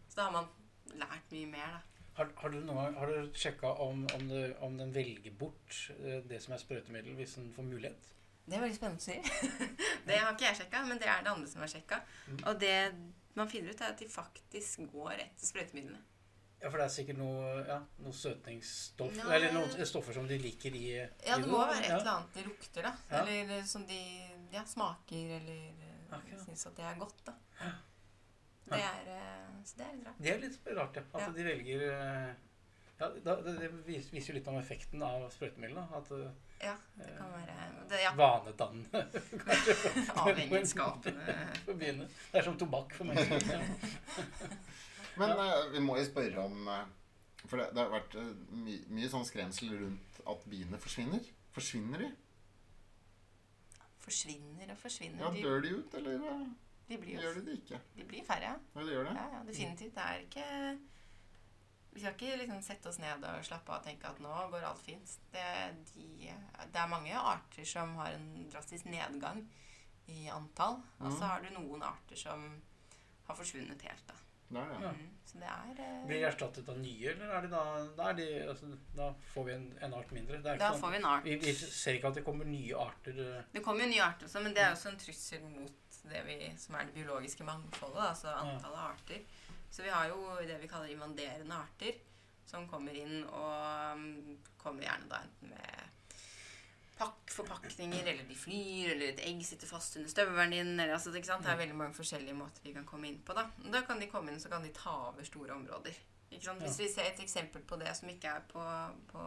Så da har man lært mye mer, da. Har, har, du gang, har du sjekka om, om, det- om den velger bort eh, det som er sprøytemiddel, hvis den får mulighet? Det er veldig spennende å si. <laughs> det har ikke jeg sjekka, men det er det andre som har sjekka. Og det man finner ut, er at de faktisk går etter sprøytemidlene. Ja, for det er sikkert noe, ja, noe søtningsstoff ja, Eller noen stoffer som de liker i Ja, det må jo, være et Ja. eller annet de lukter, da. Eller eh, som de ja, smaker, eller okay. Syns at det er godt, da. Det er, eh, så det er litt rart. Det er litt rart, ja. At Ja. de velger eh, ja, det, det vis- viser jo litt om effekten av sprøytemiddel. da, At uh, Ja, det kan være det, ja, vanedannende <laughs> avhengighetsskapende. <laughs> for biene. Det er som tobakk for <laughs> mennesker. Ja. Men eh, vi må jo spørre om eh, For det, det har vært eh, my, mye sånn skremsel rundt at biene forsvinner. Forsvinner de? Forsvinner og forsvinner. Ja, De, Dør de ut, eller eh, de blir jo gjør de det ikke? de blir færre, ja. Ja, de gjør det. Ja, ja, definitivt. Det er ikke Vi skal ikke liksom sette oss ned og slappe av og tenke at nå går alt fint. Det, de, det er mange arter som har en drastisk nedgang i antall. Og så Mhm. har du noen arter som har forsvunnet helt. Da. Det er det. Ja. Mm, så det er eh, Blir de erstattet av nye, eller er de da Da, er de, altså, da får vi en, en art mindre? Det er ikke Da sånn- får vi en art. vi, vi ser ikke at det kommer nye arter. eh, Det kommer jo nye arter også, men det er også en trussel mot det vi, som er det biologiske mangfoldet, altså antallet arter. Så vi har jo det vi kaller invanderende arter, som kommer inn og um, kommer gjerne da enten med pakk, forpakninger, eller de flyr, eller et egg sitter fast under støvelen din. Eller, altså? Det er veldig mange forskjellige måter de kan komme inn på. Da Da kan de komme inn, så kan de ta over store områder. Hvis vi ser et eksempel på det som ikke er på, på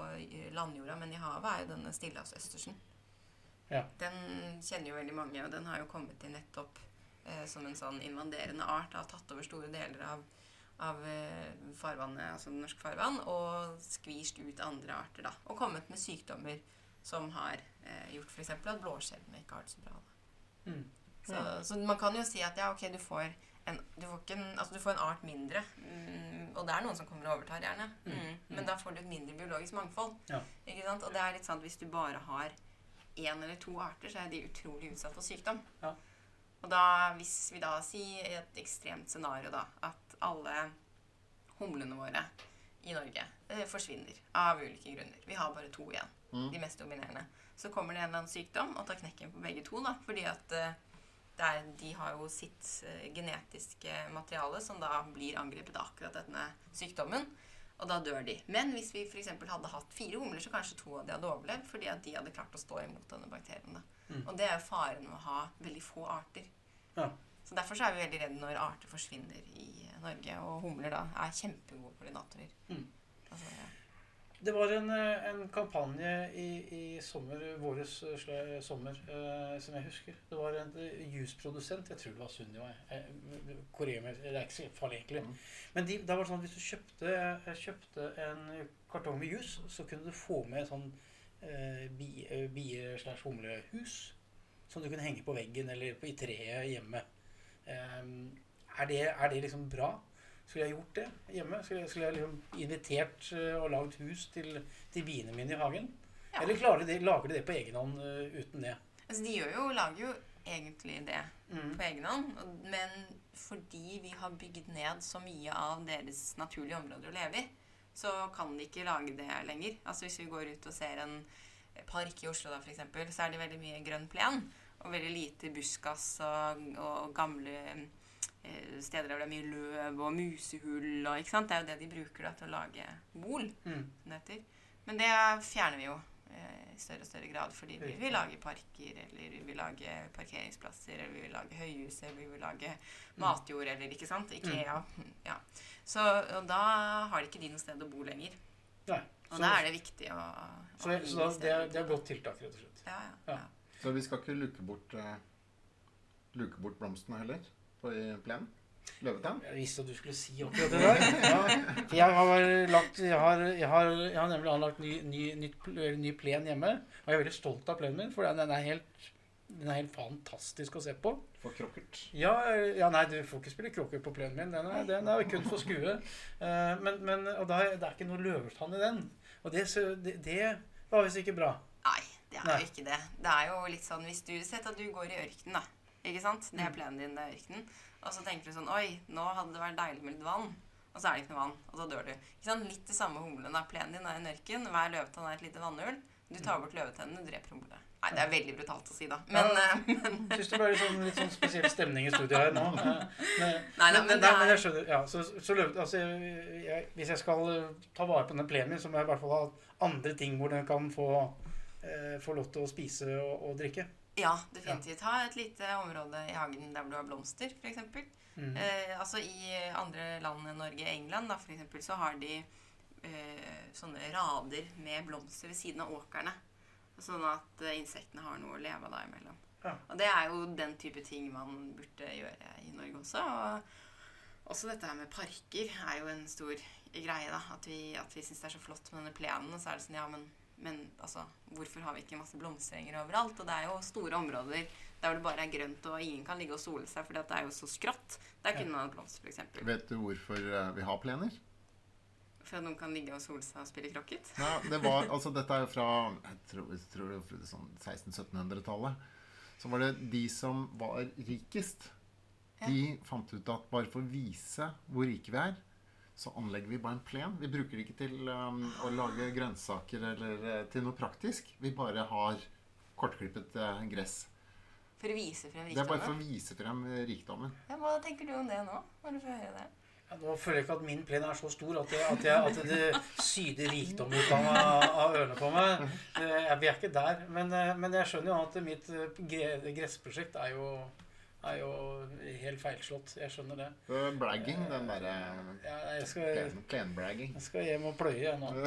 landjorda, men i havet, er jo denne stillehavsøstersen. Ja. Den kjenner jo veldig mange, og den har jo kommet til nettopp eh, som en sånn invaderende art. Har tatt over store deler av, av eh, farvannet, altså norsk farvann, og skvist ut andre arter. da. Og kommet med sykdommer som har eh, gjort f.eks. at blåskjellene ikke har det så bra. Mm. Så, så man kan jo si at ja, ok, du får en, du får en, altså du får en art mindre. Mm, og det er noen som kommer og overtar, gjerne. Mm. Mm. Men da får du et mindre biologisk mangfold. Ja. Ikke sant? Og det er litt sånn at hvis du bare har én eller to arter, så er de utrolig utsatt for sykdom. Ja. Og da, hvis vi da sier et ekstremt scenario da, at alle humlene våre i Norge eh, forsvinner av ulike grunner Vi har bare to igjen, Mm. de mest dominerende. Så kommer det en eller annen sykdom og tar knekken på begge to. da, Fordi at eh, det er, de har jo sitt eh, genetiske materiale som da blir angrepet av akkurat denne sykdommen. Og da dør de. Men hvis vi f.eks. hadde hatt fire humler, så kanskje to av de hadde overlevd fordi at de hadde klart å stå imot denne bakterien. Mm. Og det er jo faren med å ha veldig få arter. Ja. Så Derfor så er vi veldig redde når arter forsvinner i Norge. Og humler da er kjempegode pollinatorer. Mm. Altså, ja. Det var en, eh, en kampanje i, i sommer, våres eh, sommer, eh, som jeg husker. Det var en jusprodusent, juiceprodusent, jeg tror det var Sunniva. det er ikke så farlig egentlig. Mm. Men de, da var det sånn at hvis du kjøpte, eh, kjøpte en kartong med jus, så kunne du få med sånn eh, bi- eh, bie-slash-humlehus som du kunne henge på veggen eller på, i treet hjemme. Eh, er, det, er det liksom bra? Skulle jeg gjort det hjemme? Skulle jeg, skulle jeg liksom invitert eh, og lagd hus til, til biene mine i hagen? Ja. Eller de, lager de det på egen hånd eh, uten det? Altså, de gjør jo, lager jo egentlig det Mm. på egen hånd. Men fordi vi har bygd ned så mye av deres naturlige områder å leve i, så kan de ikke lage det lenger. Altså Hvis vi går ut og ser en park i Oslo, da, for eksempel, så er det veldig mye grønn plen. Og veldig lite buskas og, og gamle steder der det er mye løv og musehull. Og, ikke sant? Det er jo det de bruker da, til å lage bol. Mm. Men det fjerner vi jo eh, i større og større grad fordi vi vil lage parker, eller vi vil lage parkeringsplasser, eller vi vil lage høyhus, eller vi vil lage matjord, eller ikke sant? Ikea. Ja. Så og da har ikke de noe sted å bo lenger. Nei. Og Så, da er det viktig å, så, å Så, så da, det, er, det er godt tiltak, rett og slett. Ja, ja, Ja. ja. Så vi skal ikke luke bort, uh, luke bort blomstene heller på plenen? Løvetann? Jeg visste at du skulle si akkurat det der. <laughs> Ja. Jeg har, lagt, jeg, har, jeg, har, jeg har nemlig anlagt ny, ny, ny, ny plen hjemme. Og jeg er veldig stolt av plenen min, for den er helt, den er helt fantastisk å se på. For krokkert? Ja, ja, nei, du får ikke spille krokker på plenen min. Den er, den er kun for skue. Eh, men, men, og da, er- det er ikke noe løvetann i den. Og det, det, det var visst ikke bra. Nei, det er jo ikke det. Det er jo litt sånn hvis du Sett at du går i ørkenen, da. Ikke sant? Det er Mm. plenen din, det er ørkenen. Og så tenker du sånn Oi, nå hadde det vært deilig med litt vann. Og så er det ikke noe vann, og da dør du. Ikke sant? Litt det samme humlen. da. Plenen din er en ørken. Hver løvetann er et lite vannhull. Du tar bort løvetennene, du dreper humle. Nei, det er veldig brutalt å si, da. Men, Ja. eh, men Jeg syns det ble litt sånn, litt sånn spesiell stemning i studiet her nå. Eh, <laughs> Men, Nei, men, nei, men nei, men jeg skjønner. Ja, så, så løv, altså, jeg, hvis jeg skal eh, ta vare på den plenen min, så må jeg i hvert fall ha andre ting hvor den kan få, eh, få lov til å spise og, og drikke. Ja, definitivt. Ha et lite område i hagen der du har blomster, f.eks. Mm. Eh, altså I andre land enn Norge, England da, for eksempel, så har de eh, sånne rader med blomster ved siden av åkrene. Sånn at eh, insektene har noe å leve av da imellom. Ja. Og det er jo den type ting man burde gjøre i Norge også. Og også dette her med parker er jo en stor greie. da, At vi, at vi syns det er så flott med denne plenen. Og så er det sånn, ja, men, men altså, hvorfor har vi ikke masse blomsterenger overalt? Og det er jo store områder der hvor det bare er grønt, og ingen kan ligge og sole seg for det er jo så skrått. Der kunne man hatt blomster, f.eks. Vet du hvorfor eh, vi har plener? For at noen kan ligge og sole seg og spille krokket. Ja, det var, <laughs> altså Dette er jo fra jeg tror, jeg tror det sånn 1600-1700-tallet. Så var det de som var rikest. De fant ut at bare for å vise hvor rike vi er, så anlegger vi bare en plen. Vi bruker det ikke til um, å lage grønnsaker eller eh, til noe praktisk. Vi bare har kortklippet uh, gress. For å vise frem rikdommen? Det er bare for å vise frem eh, rikdommen. Ja, hva tenker du om det nå? Bare for å høre det? Ja, nå føler jeg ikke at min plen er så stor at, jeg, at, jeg, at det syder rikdom ut av, av ørene på meg. <laughs> Vi er ikke der. Men, men jeg skjønner jo at mitt gressprosjekt er jo, er jo helt feilslått. Jeg skjønner det. Blagging, bragging, den derre Ja, jeg skal, jeg skal hjem og pløye, jeg nå. <laughs>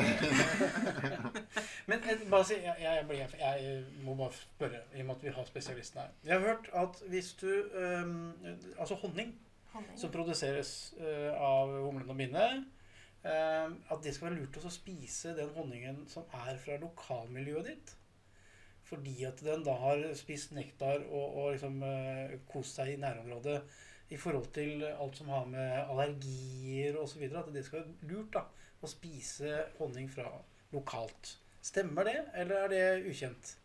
Men eh, bare si, jeg, jeg, blir, jeg må bare spørre, i og med at vi har spesialisten her. Jeg har hørt at hvis du um, Altså honning Honning. som produseres uh, av humlene og biene. eh, at det skal være lurt å spise den honningen som er fra lokalmiljøet ditt. Fordi at den da har spist nektar og, og liksom uh, kost seg i nærområdet i forhold til alt som har med allergier osv. At det skal være lurt da, å spise honning fra lokalt. Stemmer det, eller er det ukjent?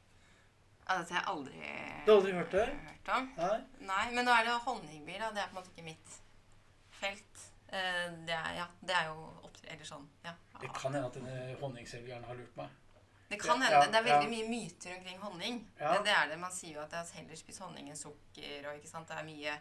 Ja, dette har jeg aldri, Du har aldri hørt det? hørt om. Nei? Nei, men nå er det honningbier. Det er på en måte ikke mitt felt. Eh, Det er, ja, det er jo opptil Eller sånn, ja. Det kan hende at denne honningselgeren har lurt meg. Det kan hende. ja, Det er veldig ja. mye myter omkring honning. Ja. Det er det. Man sier jo at jeg er heller spist honning enn sukker. Og ikke sant? det er mye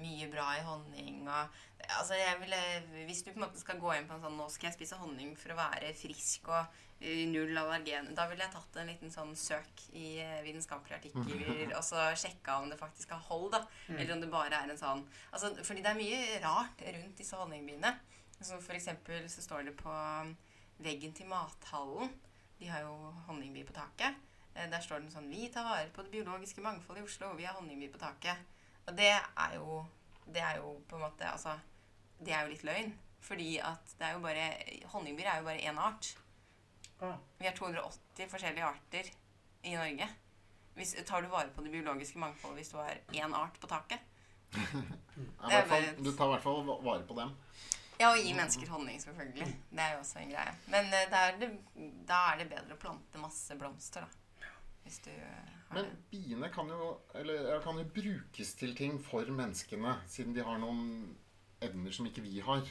mye bra i honning. Og, altså ville, hvis du på en måte skal gå inn på en sånn Nå skal jeg spise honning for å være frisk og eh, null allergen. Da ville jeg tatt en liten sånn søk i eh, vitenskapelige artikler <laughs> og så sjekka om det faktisk har hold. da, Eller om det bare er en sånn altså, Fordi det er mye rart rundt disse honningbiene. Som for eksempel så står det på veggen til mathallen. De har jo honningbi på taket. Eh, Der står den sånn Vi tar vare på det biologiske mangfoldet i Oslo. Vi har honningbi på taket. Og det er jo Det er jo på en måte Altså Det er jo litt løgn. Fordi at det er jo bare Honningbier er jo bare én art. Ah. Vi har 280 forskjellige arter i Norge. Hvis, tar du vare på det biologiske mangfoldet hvis du har én art på taket? <laughs> Ja, Det er fall, bare- du tar i hvert fall vare på dem. Ja, og gi mennesker honning, selvfølgelig. Det er jo også en greie. Men eh, da er det, da er det bedre å plante masse blomster, da. Hvis du eh, har Men biene kan jo, eller, kan jo brukes til ting for menneskene, siden de har noen evner som ikke vi har.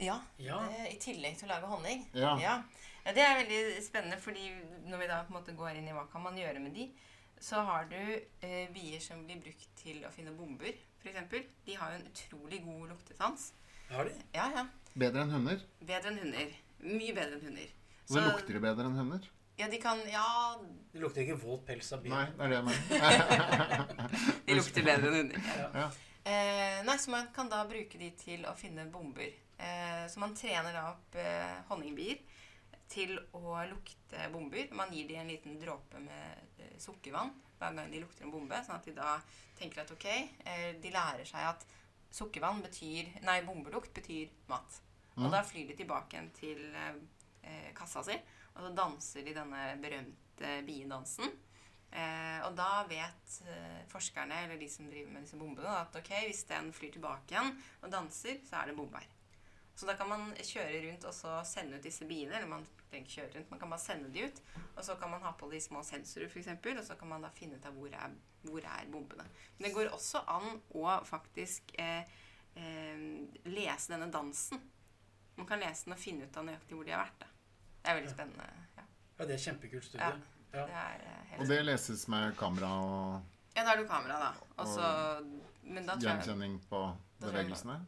Ja, Ja. det, i tillegg til å lage honning. Ja. Ja. Ja, Det er veldig spennende, fordi når vi da på en måte går inn i hva kan man gjøre med de, så har du eh, bier som blir brukt til å finne bomber, f.eks. De har jo en utrolig god luktesans. Har de? Ja, ja. Bedre enn hunder. Bedre enn hunder. Mye bedre enn hunder. Så, Men lukter de bedre enn hunder. Ja, de kan Ja, Det lukter ikke våt pels av bier. Nei, det er det jeg mener. <laughs> <laughs> de lukter bedre enn hunder. Ja. Eh, nei, så man kan da bruke de til å finne bomber. Eh, så man trener da opp eh, honningbier til å lukte bomber. Man gir dem en liten dråpe med eh, sukkervann hver gang de lukter en bombe, sånn at de da tenker at ok, eh, de lærer seg at sukkervann betyr Nei, bombelukt betyr mat. Og da flyr de tilbake igjen til eh, kassa si, og så danser de denne berømte biedansen. Eh, og da vet eh, forskerne, eller de som driver med disse bombene, at ok, hvis den flyr tilbake igjen og danser, så er det bombe her. Så da kan man kjøre rundt og så sende ut disse biene. Eller man trenger ikke kjøre rundt, man kan bare sende de ut. Og så kan man ha på de små sensorer, f.eks., og så kan man da finne ut av hvor er, hvor er bombene. Men det går også an å faktisk eh, eh, lese denne dansen. Man kan lese den og finne ut av nøyaktig hvor de har vært. Da. Det er veldig spennende. Ja, Ja, det er kjempekult studie. Ja. det er eh, Og det leses med kamera og Ja, da har du kamera, da. Og Men da tror jeg gjenkjenning på Da tror jeg- bevegelsene.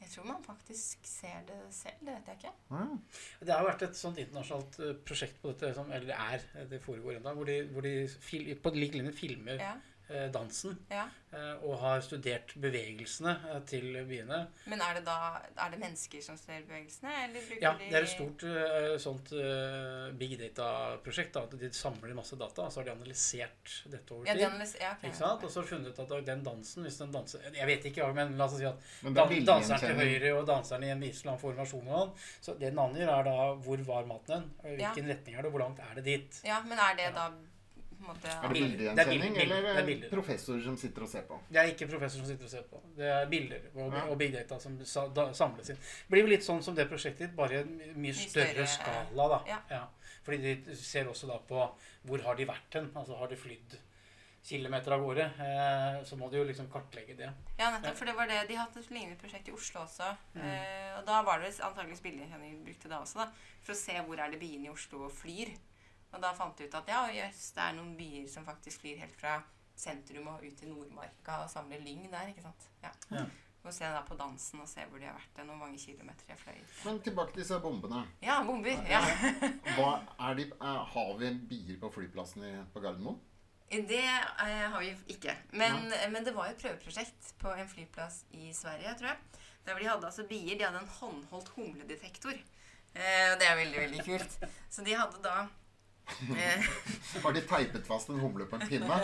Jeg tror man faktisk ser det selv. Det vet jeg ikke. Ah, Det har vært et sånt internasjonalt eh, prosjekt på dette, som, eller det er, det foregår ennå, hvor de, hvor de fil, på lik linje filmer Ja, eh, dansen ja. eh, og har studert bevegelsene eh, til byene. Men er det da Er det mennesker som ser bevegelsene, eller Ja, det er et stort eh, sånt eh, big data-prosjekt. da, at De samler masse data, og så har de analysert dette over Ja, tid. de ja, okay. Ikke sant? Og så har de funnet ut at den dansen, hvis den danser Jeg vet ikke, ja, men la oss si at dan danseren til høyre og danseren i en viss eller annen formasjon og sånn, Så det den angir, er da hvor var maten hen? Ja. hvilken retning er det, og hvor langt er det dit? Ja, men er det da på en måte Er det Bilder. Det bildegjenkjenning, eller Det er bilder. professor som sitter og ser på? Det er ikke professor som sitter og ser på. Det er bilder og, Ja. og big data som da, samles inn. Det blir jo litt sånn som det prosjektet ditt, bare i en mye større, større, skala. da. ja. Fordi de ser også da på hvor har de vært hen. Altså har de flydd kilometer av gårde. Eh, så må de jo liksom kartlegge det. Ja, nettopp. For det var det. De hadde et lignende prosjekt i Oslo også. Mm. Eh, og da var det antakeligvis bildegjenkjenning de brukte da også, da. For å se hvor er det biene i Oslo flyr. Og da fant de ut at ja, jøss, det er noen byer som faktisk flyr helt fra sentrum og ut til Nordmarka og samler lyng der, ikke sant. Ja. Ja. Og se da på dansen og se hvor de har vært hen, hvor mange kilometer jeg fløy. Men tilbake til disse bombene. Ja, bomber. Ja. Hva er de, eh, har vi bier på flyplassen i, på Gardermoen? Det eh, har vi ikke. Men, men det var jo et prøveprosjekt på en flyplass i Sverige, tror jeg. Der hvor de hadde altså bier. De hadde en håndholdt humledetektor. Eh, og det er veldig, veldig kult. Så de hadde da eh, Har de teipet fast en humle på en pinne?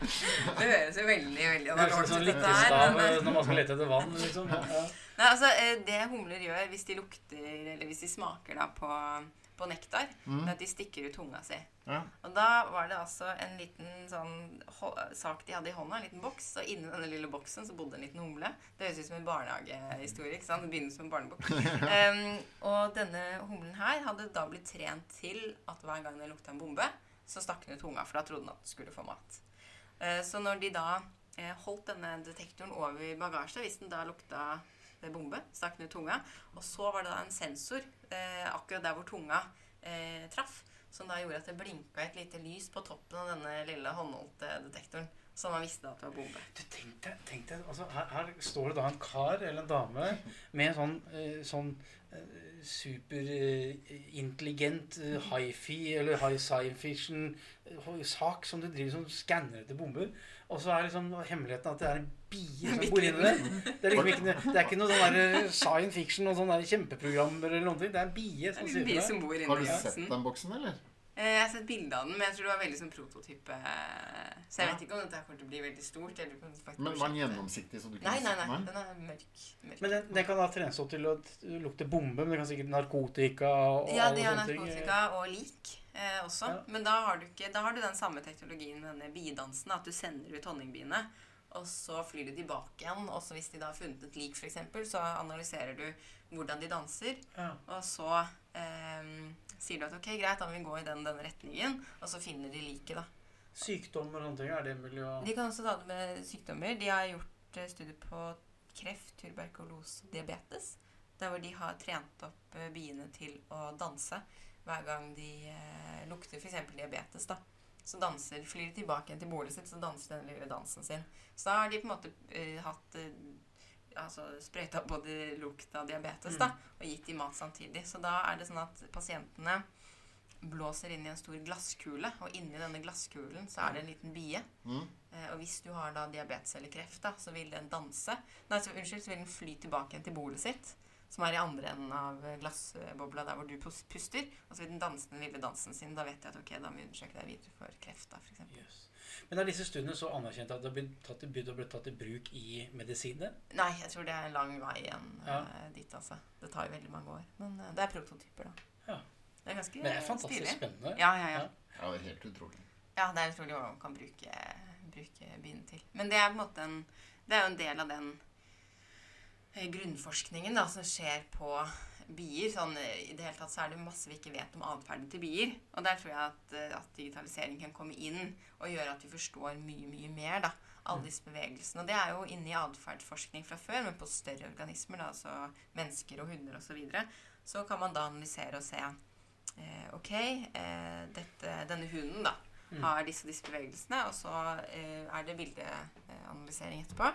<laughs> Det høres jo veldig, veldig Det høres sånn ut, lyttestav Men, eh, eh, når man skal lete etter vann. liksom. Ja. nei, altså, eh, det humler gjør hvis de lukter, eller hvis de smaker da på, på nektar, det er at de stikker ut tunga si. Ja. Og da var det altså en liten sånn sak de hadde i hånda, en liten boks, og inni denne lille boksen så bodde en liten humle. Det høres ut som en barnehagehistorie, ikke sant? Det begynner som en barnebok. <laughs> um, og denne humlen her hadde da blitt trent til at hver gang den lukta en bombe, så stakk den ut tunga, for da trodde den at den skulle få mat. Uh, Så når de da uh, holdt denne detektoren over i bagasje, hvis den da lukta bombe, stakk ned tunga, og så var det da en sensor eh, akkurat der hvor tunga eh, traff, som da gjorde at det blinka et lite lys på toppen av denne lille håndholdte detektoren. Så man visste at det var bombe. Du, tenk deg, tenk deg altså, her, her står det da en kar eller en dame med en sånn, eh, sånn superintelligent uh, hifi eller high science fiction-sak som du driver som skanner etter bomber. Og så er liksom hemmeligheten at det er en bie som bor inni der. Det er liksom ikke, noe- det er ikke noe sånn der science fiction og sånne kjempeprogrammer eller noe. Det er en bie som en bie som bor Har du sett den boksen, eller? Eh, Jeg har sett bilde av den, men jeg tror det var veldig sånn prototype. Så jeg vet ikke om dette kommer til å bli veldig stort. Men var den gjennomsiktig? så du kunne Nei, nei, nei. Den er mørk. mørk. Men den, den kan da trenes opp til å lukte bombe, men det kan sikkert narkotika og Ja, alle ting Ja, det er narkotika og lik eh, også. Ja. Men da har, du ikke, da har du den samme teknologien med denne bidansen, At du sender ut honningbiene, og så flyr de tilbake igjen. Og så hvis de da har funnet et lik, f.eks., så analyserer du hvordan de danser. Ja. Og så eh, sier du at ok, greit, da må vi gå i den, den retningen. Og så finner de liket, da. Sykdommer og sånne ting, er det mulig å De kan også ta det med sykdommer. De har gjort eh, studier på kreft, tuberkulose diabetes. Der hvor de har trent opp eh, biene til å danse hver gang de eh, lukter f.eks. diabetes. da. Så danser, flyr de tilbake igjen til bordet sitt, så danser den lille dansen sin. Så da har de på en måte eh, hatt eh, altså sprøyta både lukt av diabetes da, og gitt de mat samtidig. Så da er det sånn at pasientene blåser inn i en stor glasskule, og inni denne glasskulen så er det en liten bie. Mm. Eh, og hvis du har da diabetes eller kreft, da, så vil den danse Nei, så, unnskyld, så vil den fly tilbake igjen til bordet sitt, som er i andre enden av glassbobla der hvor du puster. Og så vil den danse den lille dansen sin. Da vet jeg at ok, da må vi undersøke deg videre for kreft, da, for eksempel. Jøss. Men er disse studiene så anerkjent at det har blitt tatt bli tatt i bruk i medisiner? Nei, jeg tror det er en lang vei igjen Ja. eh, dit, altså. Det tar jo veldig mange år. Men eh, det er prototyper, da. Ja. Det er ganske Men det er fantastisk stilig. spennende. Ja, ja, ja. Ja, det er helt utrolig. Ja, det er utrolig hva man kan bruke, bruke byen til. Men det er på en måte en, det er jo en del av den grunnforskningen da, som skjer på bier. Sånn, eh, I det hele tatt så er det masse vi ikke vet om atferden til bier. Og der tror jeg at, eh, at digitalisering kan komme inn og gjøre at vi forstår mye, mye mer. da, Alle disse bevegelsene. Og det er jo inne i atferdsforskning fra før, men på større organismer, da, altså mennesker og hunder osv. Så, videre, så kan man da analysere og se eh, Ok, eh, dette, denne hunden da, har disse, disse bevegelsene, og så eh, er det bildeanalysering etterpå.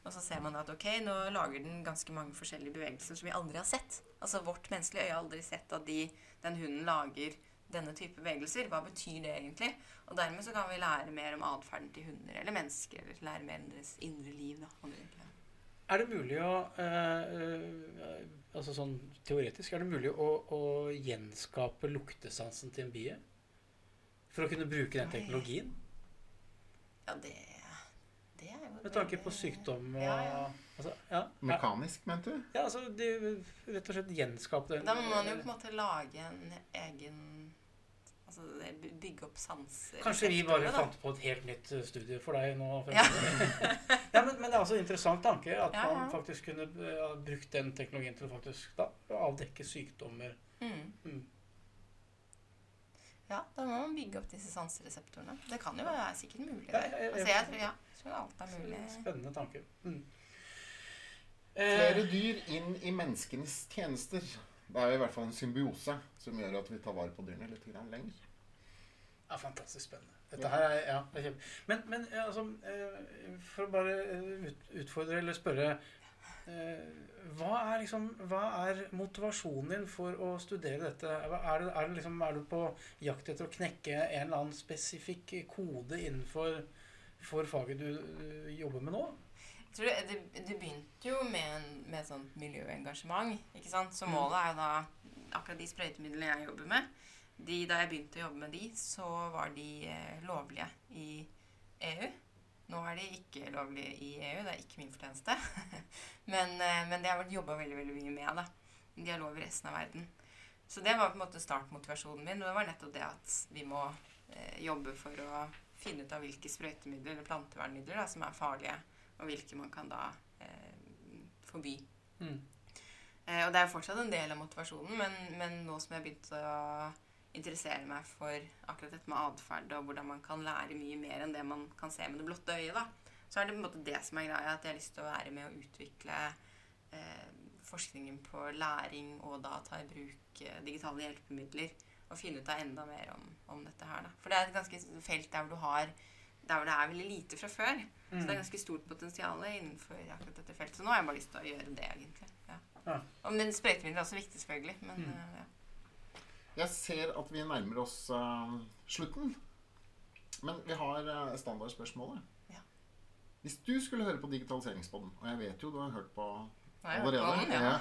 Og så ser man at ok, nå lager den ganske mange forskjellige bevegelser som vi aldri har sett. Altså Vårt menneskelige øye har aldri sett at de, den hunden lager denne type bevegelser. Hva betyr det egentlig? Og dermed så kan vi lære mer om atferden til hunder eller mennesker. Eller lære mer om deres indre liv. da. om det er. Det mulig å eh, eh, Altså sånn teoretisk, er det mulig å, å gjenskape luktesansen til en bie? For å kunne bruke den Oi. teknologien? Ja, det, Med tanke på sykdom og Ja, ja. Altså, ja. Mekanisk, mente du? ja, altså de, rett og slett gjenskape det. Da må man jo på en måte lage en egen Altså bygge opp sanser. Kanskje vi bare da. fant på et helt nytt eh, studie for deg nå? Ja. <laughs> ja, men, men det er altså en interessant tanke at Ja, ja. man faktisk kunne eh, brukt den teknologien til å faktisk da, avdekke sykdommer. Mm. Mm. Ja, da må man bygge opp disse sansereseptorene. Det kan jo være sikkert mulig. Ja, jeg- jeg- altså, jeg tror, ja, jeg alt er mulig. Spennende tanke. Mm. Flere Eh, dyr inn i menneskenes tjenester. Det er jo i hvert fall en symbiose som gjør at vi tar vare på dyrene litt grann lenger. ja, fantastisk spennende. Dette her er, ja, det er kjempe... Men, men ja, altså, eh, for å bare eh, utfordre eller spørre eh, hva, er liksom, hva er motivasjonen din for å studere dette? Er, det, er, det liksom, er du på jakt etter å knekke en eller annen spesifikk kode innenfor for faget du eh, jobber med nå? Tror det, det, begynte jo med, en, med et sånt miljøengasjement. ikke sant? Så Mm. målet er jo da akkurat de sprøytemidlene jeg jobber med. De, da jeg begynte å jobbe med de, så var de eh, lovlige i EU. Nå er de ikke lovlige i EU. Det er ikke min fortjeneste. <laughs> men, eh, men det har jeg jobba veldig veldig mye med. da. De har lov i resten av verden. Så det var på en måte startmotivasjonen min. Og det var nettopp det at vi må eh, jobbe for å finne ut av hvilke sprøytemidler eller plantevernmidler da, som er farlige, og hvilke man kan da eh, forby. Mm. Eh, og det er fortsatt en del av motivasjonen, men, men nå som jeg har begynt å interessere meg for akkurat dette med atferd og hvordan man kan lære mye mer enn det man kan se med det blotte øyet, da, så er det på en måte det som er greia, at jeg har lyst til å være med å utvikle eh, forskningen på læring og da ta i bruk eh, digitale hjelpemidler og finne ut av enda mer om, om dette her. Da. For det er et ganske felt der hvor du har der hvor det er veldig lite fra før. Så Mm. det er ganske stort potensial innenfor akkurat dette feltet. Så nå har jeg bare lyst til å gjøre det, egentlig. Ja. Ja. Og, men sprøytemidler er også viktig, selvfølgelig. Men Mm. eh, ja. Jeg ser at vi nærmer oss uh, slutten. Men vi har uh, standardspørsmålet. Ja. Hvis du skulle høre på Digitaliseringspodden, og jeg vet jo du har hørt på på allerede den, ja. ja.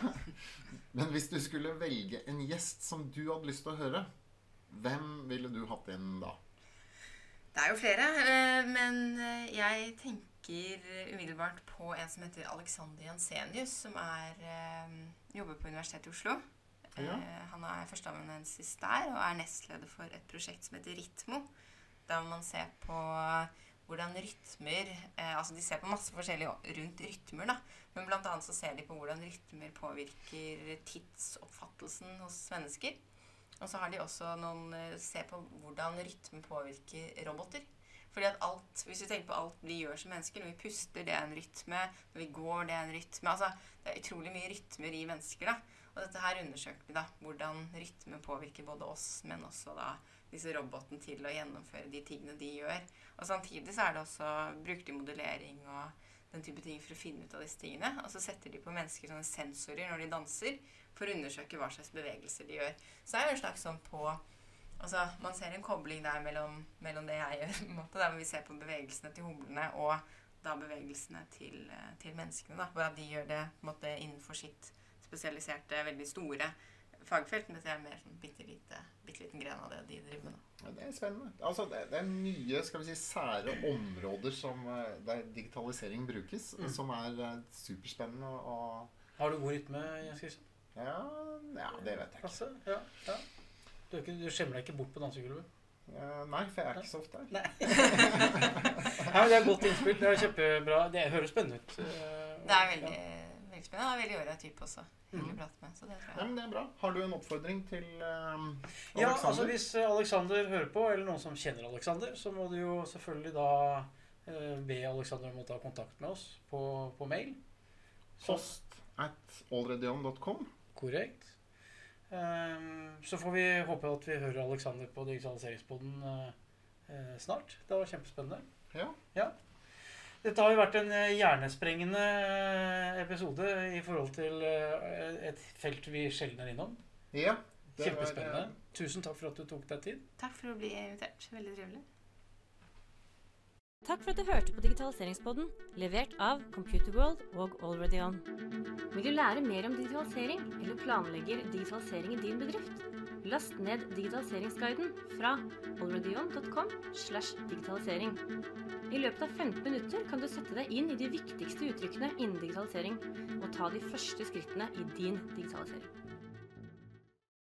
<laughs> Men hvis du skulle velge en gjest som du hadde lyst til å høre, hvem ville du hatt inn da? Det er jo flere, eh, men eh, jeg tenker umiddelbart på en som heter Alexander Jansenius, som er, eh, jobber på Universitetet i Oslo. Ja. Han er førsteamanuensis der og er nestleder for et prosjekt som heter Ritmo. Der man ser på hvordan rytmer eh, Altså de ser på masse forskjellig rundt rytmer, da. Men blant annet så ser de på hvordan rytmer påvirker tidsoppfattelsen hos mennesker. Og så har de også noen eh, Se på hvordan rytmen påvirker roboter. Fordi at alt, Hvis vi tenker på alt vi gjør som mennesker, når vi puster, det er en rytme. Når vi går, det er en rytme. altså Det er utrolig mye rytmer i mennesker. da, Og dette her undersøkte vi da, hvordan rytme påvirker både oss, men også da disse robotene til å gjennomføre de tingene de gjør. Og samtidig så er det også, bruker de modellering og den type ting for å finne ut av disse tingene. Og så setter de på mennesker sånne sensorer når de danser, for å undersøke hva slags bevegelser de gjør. Så det er jo en slags sånn på Altså, Man ser en kobling der mellom, mellom det jeg gjør, <laughs> på en måte, der vi ser på bevegelsene til humlene og da bevegelsene til, eh, til menneskene. da, Hvor de gjør det på en måte innenfor sitt spesialiserte, veldig store fagfelt. Men dette er mer sånn bitte, lite, bitte liten gren av det de driver med. da. Ja, det er spennende. Altså, det, det er nye skal vi si, sære områder som, eh, der digitalisering brukes, Mm. som er eh, superspennende. Og, Har du god rytme, Jens Christian? Ja, ja, det vet jeg ikke. Ja. ja. Du, er ikke, du skjemmer deg ikke bort på dansegulvet? Uh, nei, for jeg er ikke så ofte her. Nei. <laughs> Nei, men Det er godt innspill. Det er kjempebra. Det høres spennende ut. Eh, Det er veldig, veldig spennende. Han er veldig ålreit type også. Hyggelig å Mhm. prate med. Så det tror Ja, men det er bra. Har du en oppfordring til Alexander? Ja, altså Hvis eh, Alexander hører på, eller noen som kjenner Alexander, så må du jo selvfølgelig da uh, be Alexander om å ta kontakt med oss på, på mail. Så, Post at alreadyon.com. korrekt. Ehm, så får vi håpe at vi hører Alexander på digitaliseringspodden eh, eh, snart. Det var kjempespennende. Ja. Dette har jo vært en eh, hjernesprengende episode i forhold til et felt vi sjelden er innom. ja Kjempespennende. var, eh, Tusen takk for at du tok deg tid. Takk for å bli invitert. Veldig trivelig. Takk for at du hørte på Digitaliseringspodden, levert av Computerworld og Already On. Vil du lære mer om digitalisering, eller planlegger digitalisering i din bedrift? Last ned digitaliseringsguiden fra alreadyon.com slash digitalisering. I løpet av 15 minutter kan du sette deg inn i de viktigste uttrykkene innen digitalisering, og ta de første skrittene i din digitalisering.